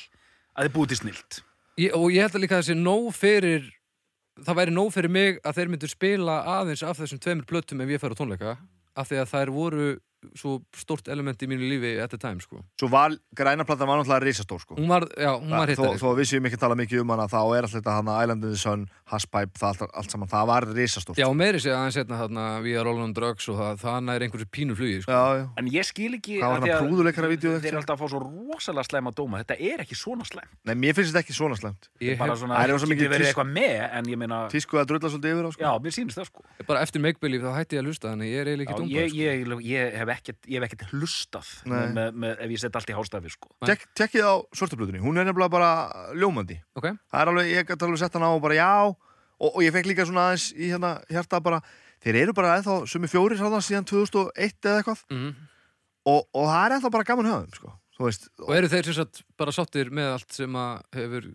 að þið búið til snilt. Ég, Og ég held að líka þessi nóg fyrir Það væri nóg fyrir mig að þeir myndu spila aðeins af þessum tveimur plöttum ef ég fær á tónleika af því að þær voru svo stórt element í mínu lífi at the time, sko. Svo var, grænarplatan var náttúrulega risastór sko Hún var, já, hún var þó, hittari. þó að við séum ekki að tala mikið um hana þá er alltaf þetta hana Island in the Sun, Hasspipe það allt, allt saman, það var risastórt Já, meiri segja aðeins hérna þarna við að Roland Drugs og það, það er einhverju pínu flugi, sko. já, já. En ég skil ekki því hana að prúðuleikara-vídeóið Þeir eru alltaf að fá svo rosalega slæma dóma Þetta er ekki svona slæm Nei, mér finnst þetta ekki svona slemt Ég Bara hef, svona, Það er svo getur mikið verið tísk- eitthvað með En ég meina, Tísku að drulla svolítið yfir á sko já, mér sýnist það sko bara eftir Make Believe þá hætti ég að hlusta, þannig ég er eiginlega Já, ekki ég, dómbar, sko. ég, ég, hef ekkert, ég hef ekkert hlustað með, með, ef ég set allt í hástafi sko. Tek, Tekkið á svartablutunni, hún er nefnilega bara ljómandi Ok, Það er alveg, ég gæti alveg sett hana á og bara já og, og ég fekk líka svona aðeins í hérna hjarta bara, þeir eru bara ennþá sumi fjóri sáðan síðan 2001 eða eitthvað mhm. og, og það er ennþá bara gaman höfum sko. Veist, Og eru þeir sem sagt bara sáttir með allt sem að hefur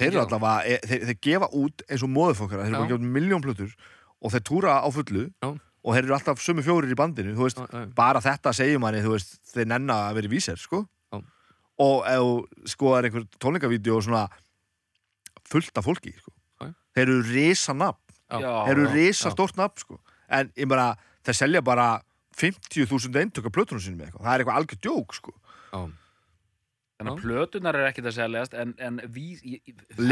þeir eru Já. allavega, e, þeir, þeir gefa út eins og móðufokkara, þeir eru bara að gefa út miljón plötur og þeir túra á fullu Já. Og þeir eru alltaf sumi fjórir í bandinu þú veist, já. bara þetta segir manni þú veist, þeir nenna að vera í víser sko. Já. og ef þú skoðar einhver tónleikavídeó og svona fullt af fólki sko. Já. þeir eru risa nafn Já. þeir eru já. stórt nafn sko. en ég bara, þeir selja bara 50.000 eintök af plötunum eitthvað það er eitthvað algjör djók sko. Þannig að plötunar er ekkert að segjast En, en ég- það er-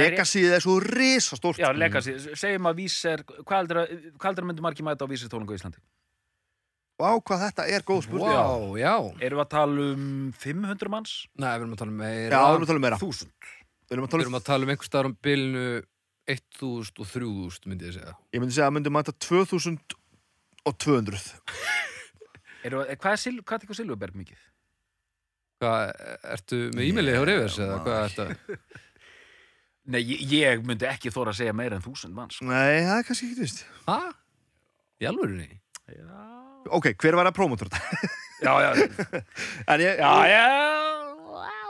er svo risa stórt Já, legacy, segjum að vís er Hvað heldur að, myndu margir mæta á vísir tónlingu í Íslandi? Vá, hvað þetta er góð spurning Vá, já. Erum við að tala um 500 manns? Nei, við erum að tala um meira. Já, við erum að tala um meira Þúsund Við erum að Við tala erum um, að tala um einhver staðar um bilinu 1000 og 3000 myndi ég segja. ég myndi segja að myndi mæta 2200 Erum við, hvað er, sil, hvað er eitthvað Silverberg mikið? Hvað, ertu með e-maili hjá Rivers eða hvað er þetta? Nei, ég, myndi ekki þóra að segja meira en þúsund manns Nei, það er kannski ekki vist Hæ? Í alvörinni? Já, Ok, hver var að prómotor þetta? já, já, En ég, já, já.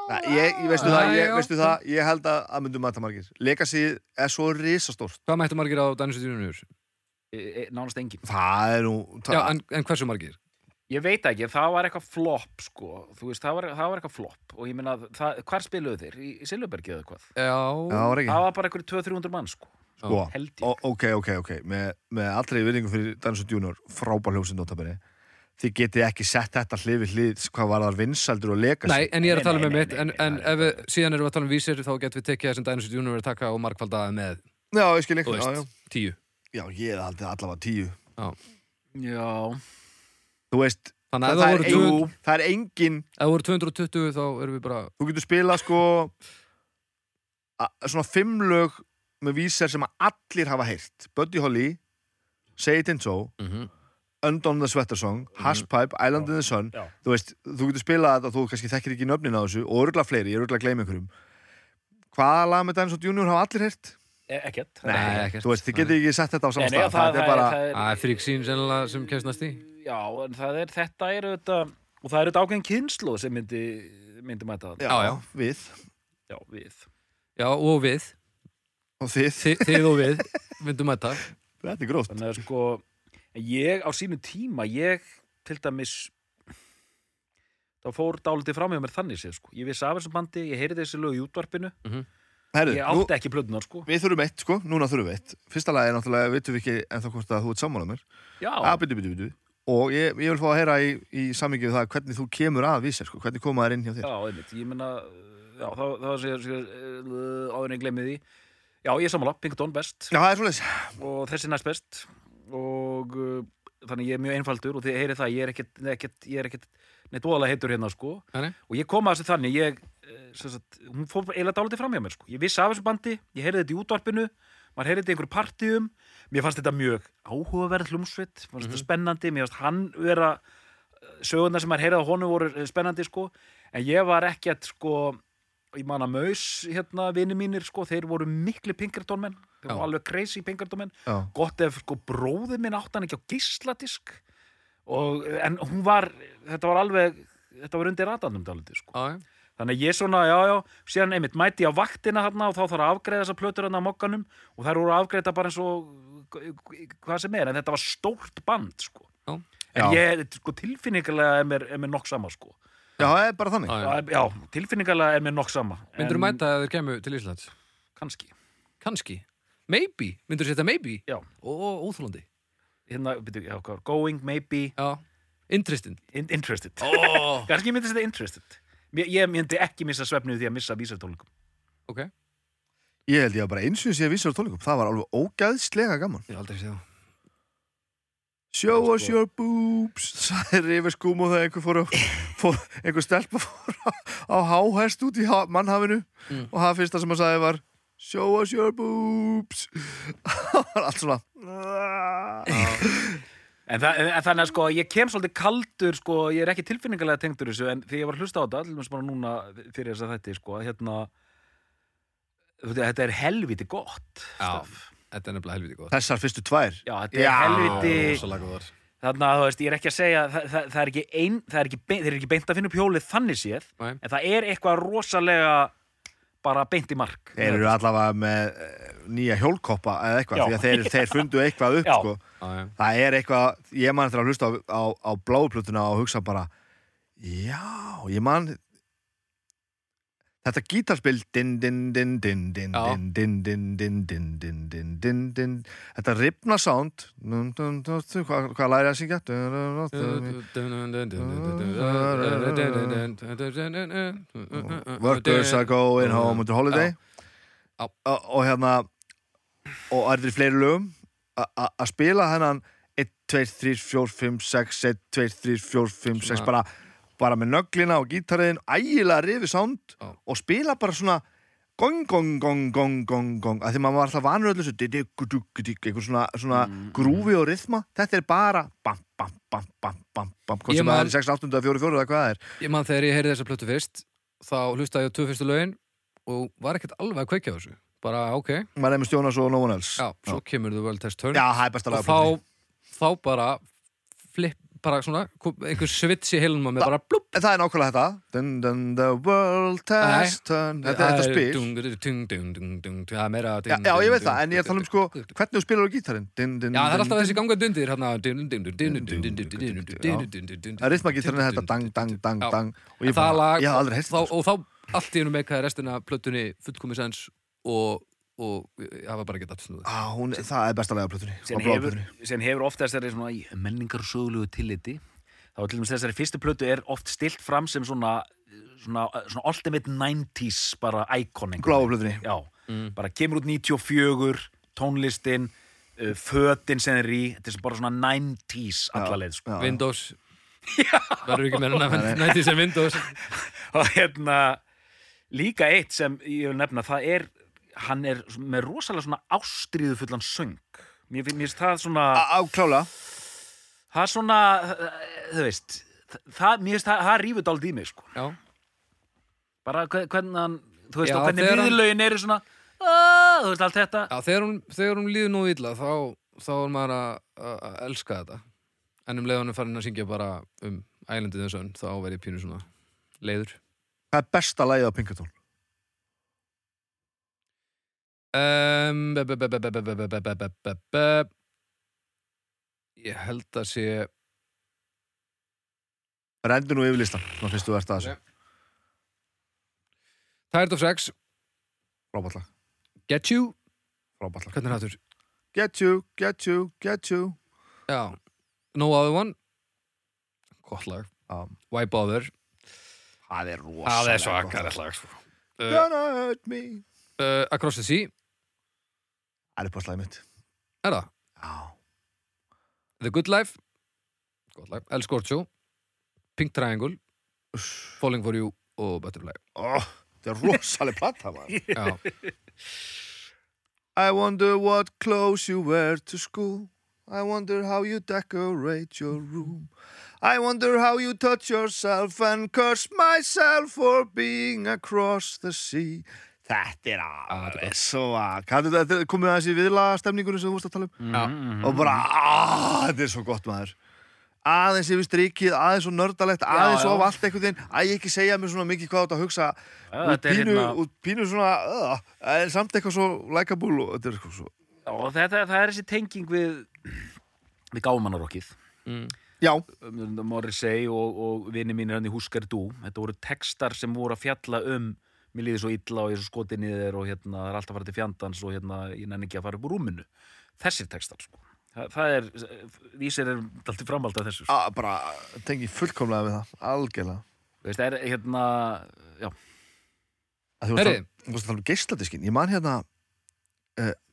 Nei, ég, ég veistu, það, ég, veistu það, ég held að að myndum mæta margir Legacyð er svo risastórt Hvað mættu margir á Daniels Junior? E, e, Nánast engin Það er nú það, Já, en, en hversu margir? Ég veit ekki, það var eitthvað flop sko. Þú veist, það var, það var eitthvað flop og ég meina, það, hvar spiluðu þeir? Í, í Silverbergi eða hvað? Já, Já, það var ekki. Það var bara eitthvað 200-300 mann sko. Sko, held ég. Ok, ok, ok. Með, með allri virðingu fyrir Dansson Junior Frábær hljómsinn notabene. Þið getið ekki sett þetta hlið við hlið Hvað var það vinsaldur og Legacy? Nei, en ég er að tala með nei, mitt en, en ef við, síðan erum við að tala um vísir þá getum við tekið það sem Daniels Junior er að taka og markvaldaði með. Já, ég skil ekki já, veist, tíu já. já, ég aldrei allavega tíu. Já, Þú veist, Þannig að það, ef er það voru, ein, það er engin ef það voru 220 þá erum við bara Þú getur spilað sko a, Svona fimm lög með vísar sem að allir hafa heyrt. Buddy Holly Say It Ain't So mm Undone the Sweater Song, Hashpipe, Island in the Sun. Já. þú veist, þú getur spilað þetta og þú kannski þekkir ekki nöfnin á þessu og örgulega fleiri, ég er örgulega að gleyma einhverjum. Hvaða lag með Dance of Junior hafa allir heyrt? e ekkert. Nei, ekkert. þú veist, þið getur ekki sett þetta á Nei, saman nei, stað. það, það það, er bara, það er, Það er frík sín sennilega sem kemst næst í Já, en það er, þetta er auðvitað og það er auðvitað ákveðin kynslu sem myndi, myndi mæta það já, Já, við. Já, við. Já, og við, og þið, Þi, þið og við myndum mæta. Þetta er gróft. Þannig að sko en ég á sínu tíma, ég til dæmis þá fór dálítið fram hjá mér þannig séð sko. Ég vissi af þessu bandi, ég heyrði þessi lög í útvarpinu. Herru, Ég nú, átti ekki plötunar sko. Við þurfum eitt, sko, núna þurfum við eitt. Fyrsta lagi er náttúrulega, vitum við ekki ennþá hvort að þú ert sammálað mér, Já, að byttu, byttu, byttu og ég, ég vil fá að heyra í, í sammingi við það hvernig þú kemur að vísir, sko, hvernig koma þær inn hjá þér? Já, einmitt, ég meina Já, þá, þá sé ég áður en ég glemmi því. Já, ég er sammála, Pinkerton best. Já, það er svoleiðis. Og þessi næst best. Og uh, þannig ég er mjög einfaldur og þið heyrið það, ég er ekkert, ekkert, ég er ekkert neitt óðalega heitur hérna sko. Nei. og ég kom að þessu þannig, ég eh, sem sagt, hún fór eiginlega dálítið fram hjá mér sko. ég vissi af þessu bandi, ég heyrði þetta í útvarpinu maður heyrði þetta í einhverju partíum mér fannst þetta mjög áhugaverð hlumsveit fannst þetta spennandi, mér fannst hann vera sögurnar sem maður heyrði á honum voru eh, spennandi sko, en ég var ekkert sko, ég man að maus hérna vini mínir sko, þeir voru mikli Pinkerton menn, þeir voru alveg crazy Pinkerton menn, Já, gott ef sko bróði minn átt hann ekki á gísladisk og, en hún var þetta var alveg, þetta var undir ratanum dálítið sko. Já. Þannig að ég svona, já, já, síðan einmitt mæti ég á vaktina þarna og þá þarf að afgreða þessar plötur þarna á mokkanum og þær voru afgreita bara eins og hvað sem er, en þetta var stórt band, sko. Já. En ég, sko, tilfinningarlega er mér, er mér nokk sama, sko. já, það er bara þannig Já, já. Tilfinningarlega er mér nokk sama. Myndur þú mæta að þeir kemur til Íslands? Kannski, Kanski Maybe, myndur þú setja maybe? já. Ó, óþólandi Hérna, byrju, já, hvað, var, going, maybe, Já, Interesting In interested. oh. Kannski ég myndi þetta interested. Ég myndi ekki missa svefnið því að missa vísartónleikum. Ok, Ég held ég að bara eins og sé að vísa á tónleikum Það var alveg ógæðslega gaman ég aldrei séð það Show us Sko. your boobs Særi yfir skúm og það einhver fór, á, fór einhver stelpa fór á, á háhest út í há, mannhafinu Mm. og það fyrsta sem hann sagði var Show us your boobs Það var allt svona En, það, en þannig að sko, ég kem svolítið kaldur, sko, ég er ekki tilfinningarlega tengdur þessu, en þegar ég var hlusta á þetta, allir bara núna fyrir þess að þetta, sko, hérna, þetta er helviti gott. Já. stöf. Þetta er nefnilega helviti gott Þessar fyrstu tvær Já, þetta er Já. helviti, Rosalega góðar þannig að, þú veist, ég er ekki að segja, það, það, það er ekki ein, það er ekki, beint, þeir eru ekki beint að finna upp hjólið þannig séð, Nei. en það er eitthvað rosalega bara beint í mark. Þeir eru allavega með eh, nýja hjólkoppa eða eitthvað Já. því að þeir, þeir fundu eitthvað upp Já. sko. Það er eitthvað, ég man eftir að hlusta á, á, á bláuplutuna og hugsa bara Já, ég man Þetta gítarspill Þetta ripna sound Hvað læri að syngja? Workers are going home on holiday og hérna og er þetta í fleiri lögum að spila hennan 1, 2, 3, 4, 5, 6 1, 2, 3, 4, 5, 6 bara bara með nöglina og gítariðin ægilega rifi sound Já. og spila bara svona gong, gong, gong, gong, gong, gong að því maður var alltaf vanur öllu einhver svona, svona Mm, grúfi og rithma. Þetta er bara bam, bam, bam, bam, bam, bam hvort sem það er í 6, 8, 4, 4 eða hvað það er. Ég man þegar ég heyrði þessa plötu fyrst þá hlustaði ég á tvö fyrstu lögin og var ekkert alveg að kveikja þessu. Bara ok, maður er með Stjónas og one else? Já, svo kemur The World Test Já, besta og þá, þá bara flip, bara svona einhver svits í heilunum mig bara blúp En það er nákvæmlega þetta dun, dun, The world has turned Þetta er spil það er meira Já, ég veit það, en ég er að tala um sko Hvernig þú spilar á gítarinn Já, það er alltaf þessi gangað undir hérna Það er rithmagítarinn er þetta dang, dang, dang, dang Og ég það haf aldrei heist þá, og þá allt í hennu meikaði restina af plötunni fullkomis sens og, og ég hafa bara getað snúið. Á, hún, Það er besta lega plötunni Sen hefur, sen hefur oft þessari svona í menningar og sögulegu tilliti. Þá er til dæmis þessari fyrstu plötu er oft stilt fram sem svona svona, svona ultimate 90s bara Já, Mm. bara kemur út 94 tónlistin uh, fötin sem er í, þetta er sem bara svona 90s allaleið sko. Já. Windows. Verður ekki meira nætti sem Windows. Og hérna líka eitt sem ég vil nefna það er, hann er með rosalega svona ástríðu fullan söng. Mér finn- mér finnst það svona Á á, klála það er svona, þú veist það, mér finnst það, það rífur dálítið í mig sko. Já, bara hve- hvernig hann, þú veist, Já, og hvernig viðlögin eru svona "Ah", þú veist, allt þetta. Já þegar, hún, þegar hún líður nú illa þá, þá er maður að, að, að elska þetta. En um leið hún er farin að syngja bara um Islandið and Sun þá verð ég pínu svona leiður. Það er besta lagið á Pinkerton Ég held að sé Rendu nú yfir listan Ná fyrst þú ert að þessu Tired of Sex, Frábætla Get You Frábætla Hvernig er þurr? Get you, get you, get you Já, No Other One Gott lag Já. Why Bother Það er rosalega Það er svakalegt lag sko. uh, Gonna hurt me uh, Across the Sea Það er uppáðslæði mitt. Er það? Já. The Good Life. Gott lag. El Scorcho. Pink Triangle. Falling for You og Butterfly. Oh, Það er rosalega platta maður. Já, I wonder what clothes you wear to school. I wonder how you decorate your room. I wonder how you touch yourself and curse myself for being across the sea Þetta er alveg svo að Hvað er þetta? Komið aðeins í viðlaga stemningunum sem þú vorst að tala um? Já. Mhm. og bara, aaa, þetta er svo gott maður. Aðeins yfir strikið, aðeins svo nördalegt aðeins já. svo af allt einhvern veginn. Að ég ekki segja mér svona mikið hvað ert að hugsa. Já, er pínu, hérna- út pínu svona uh, samt eitthvað svo likeable og þetta er eitthvað svo og þetta, það er þessi tenging við við gámaнаrokkið mm. já, um, Morrissey og, og vini mínir hann í Husker Du þetta voru textar sem voru að fjalla um mér líði svo illa og ég er svo skotið niður og hérna það er alltaf að fara til fjandans og hérna ég nenni ekki að fara upp úr rúminu. Þessir textar sko. Það, það er, vísir er alltaf framhald af þessu sko. að, bara tengi fullkomlega við það, algjörlega. Veist, er hérna já, að þú varst Herri. að- tala um geisladiskin ég man hérna,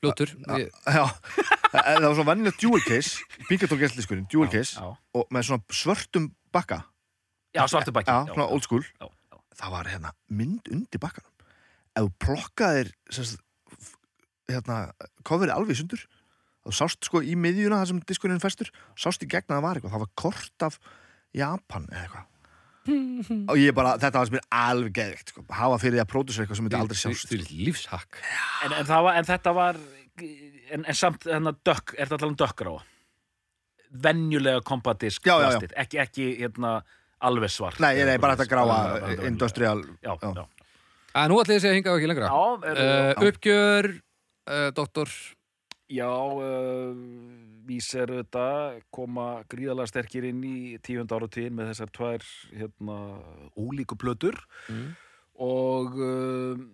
Fljótur, að- ég, já. Það var svona vannilegt dual case Pinkerton geisladiskurinn, dual case já, og með svona svörtum bakka. Já, svartu bakki já, svona old school. Já, já. Það var hérna mynd undir bakkanum. Ef þú plokkaðir hérna, coverið alveg sundur þú sást sko í miðjuna þar sem diskurinn er festur, sást í gegna að það var eitthvað. Það var kort af Japan eða eitthvað. Og ég bara, þetta var sem er alveg geðvikt sko. hafa fyrir því að pródusera eitthvað sem myndi aldrei sjást. Því lífshakk. En, en, það var, en þetta var en, en samt hérna dökk, er þetta venjulega kompatisk Já, já, já. plastir, ekki, ekki hérna alveg svart nei, nei, bara þetta gráa industrial já, Já. já. að Nú ætli ég að segja hingað ekki lengra Já, er, uh, Uppgjör, uh, doktor já uh, vísir þetta koma gríðalega sterkir inn í tíund áratíðin með þessar tvær hérna, ólíku plötur mm. og uh,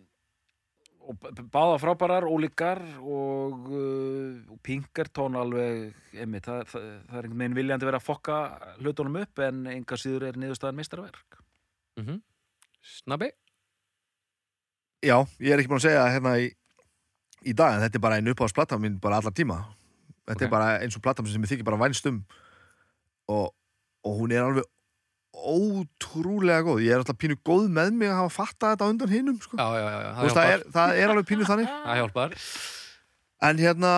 báða frábærar, ólíkar og, uh, og Pinkerton alveg, einmitt, það, það, það er einhvern veginn viljandi verið að fokka hlutunum upp en enga síður er niðurstaðan mistarverk Mm Snabbi? Já, ég er ekki búin að segja hérna í, í dag en þetta er bara einu uppáðsplata mín bara allar tíma. Þetta Ok. er bara eins og plata sem ég þykir bara vænst um. Og, og hún er alveg ótrúlega góð. Ég er alltaf pínu góð með mig að hafa fattað þetta á undan hinum sko. Það, er, það er alveg pínu þannig. Það hjálpar. En hérna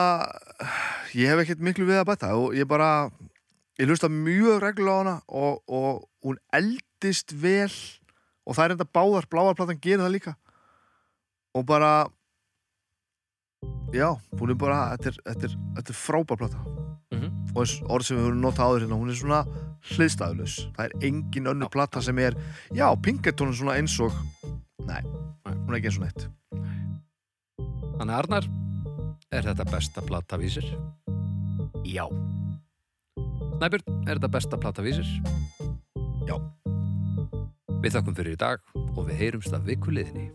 ég hef ekkert miklu við að bæta og ég bara ég hlusta mjög reglulega á hana og, og hún eldist vel og það er enda báðar bláarplatan gerir það líka. Og bara já, hún er bara þetta er, er, er frábær plata. Mm og eins orð sem við höfum notað áður hérna hún er svona hliðstæðulegs það er engin önnur plata sem er já, Pinkerton er svona eins og nei, hún er ekki eins og neitt. Þannig Arnar Er þetta besta plata vísir? Já, Snæbjörn, er þetta besta plata vísir? Já. Við þakkum fyrir í dag og við heyrumst að vikuliðinni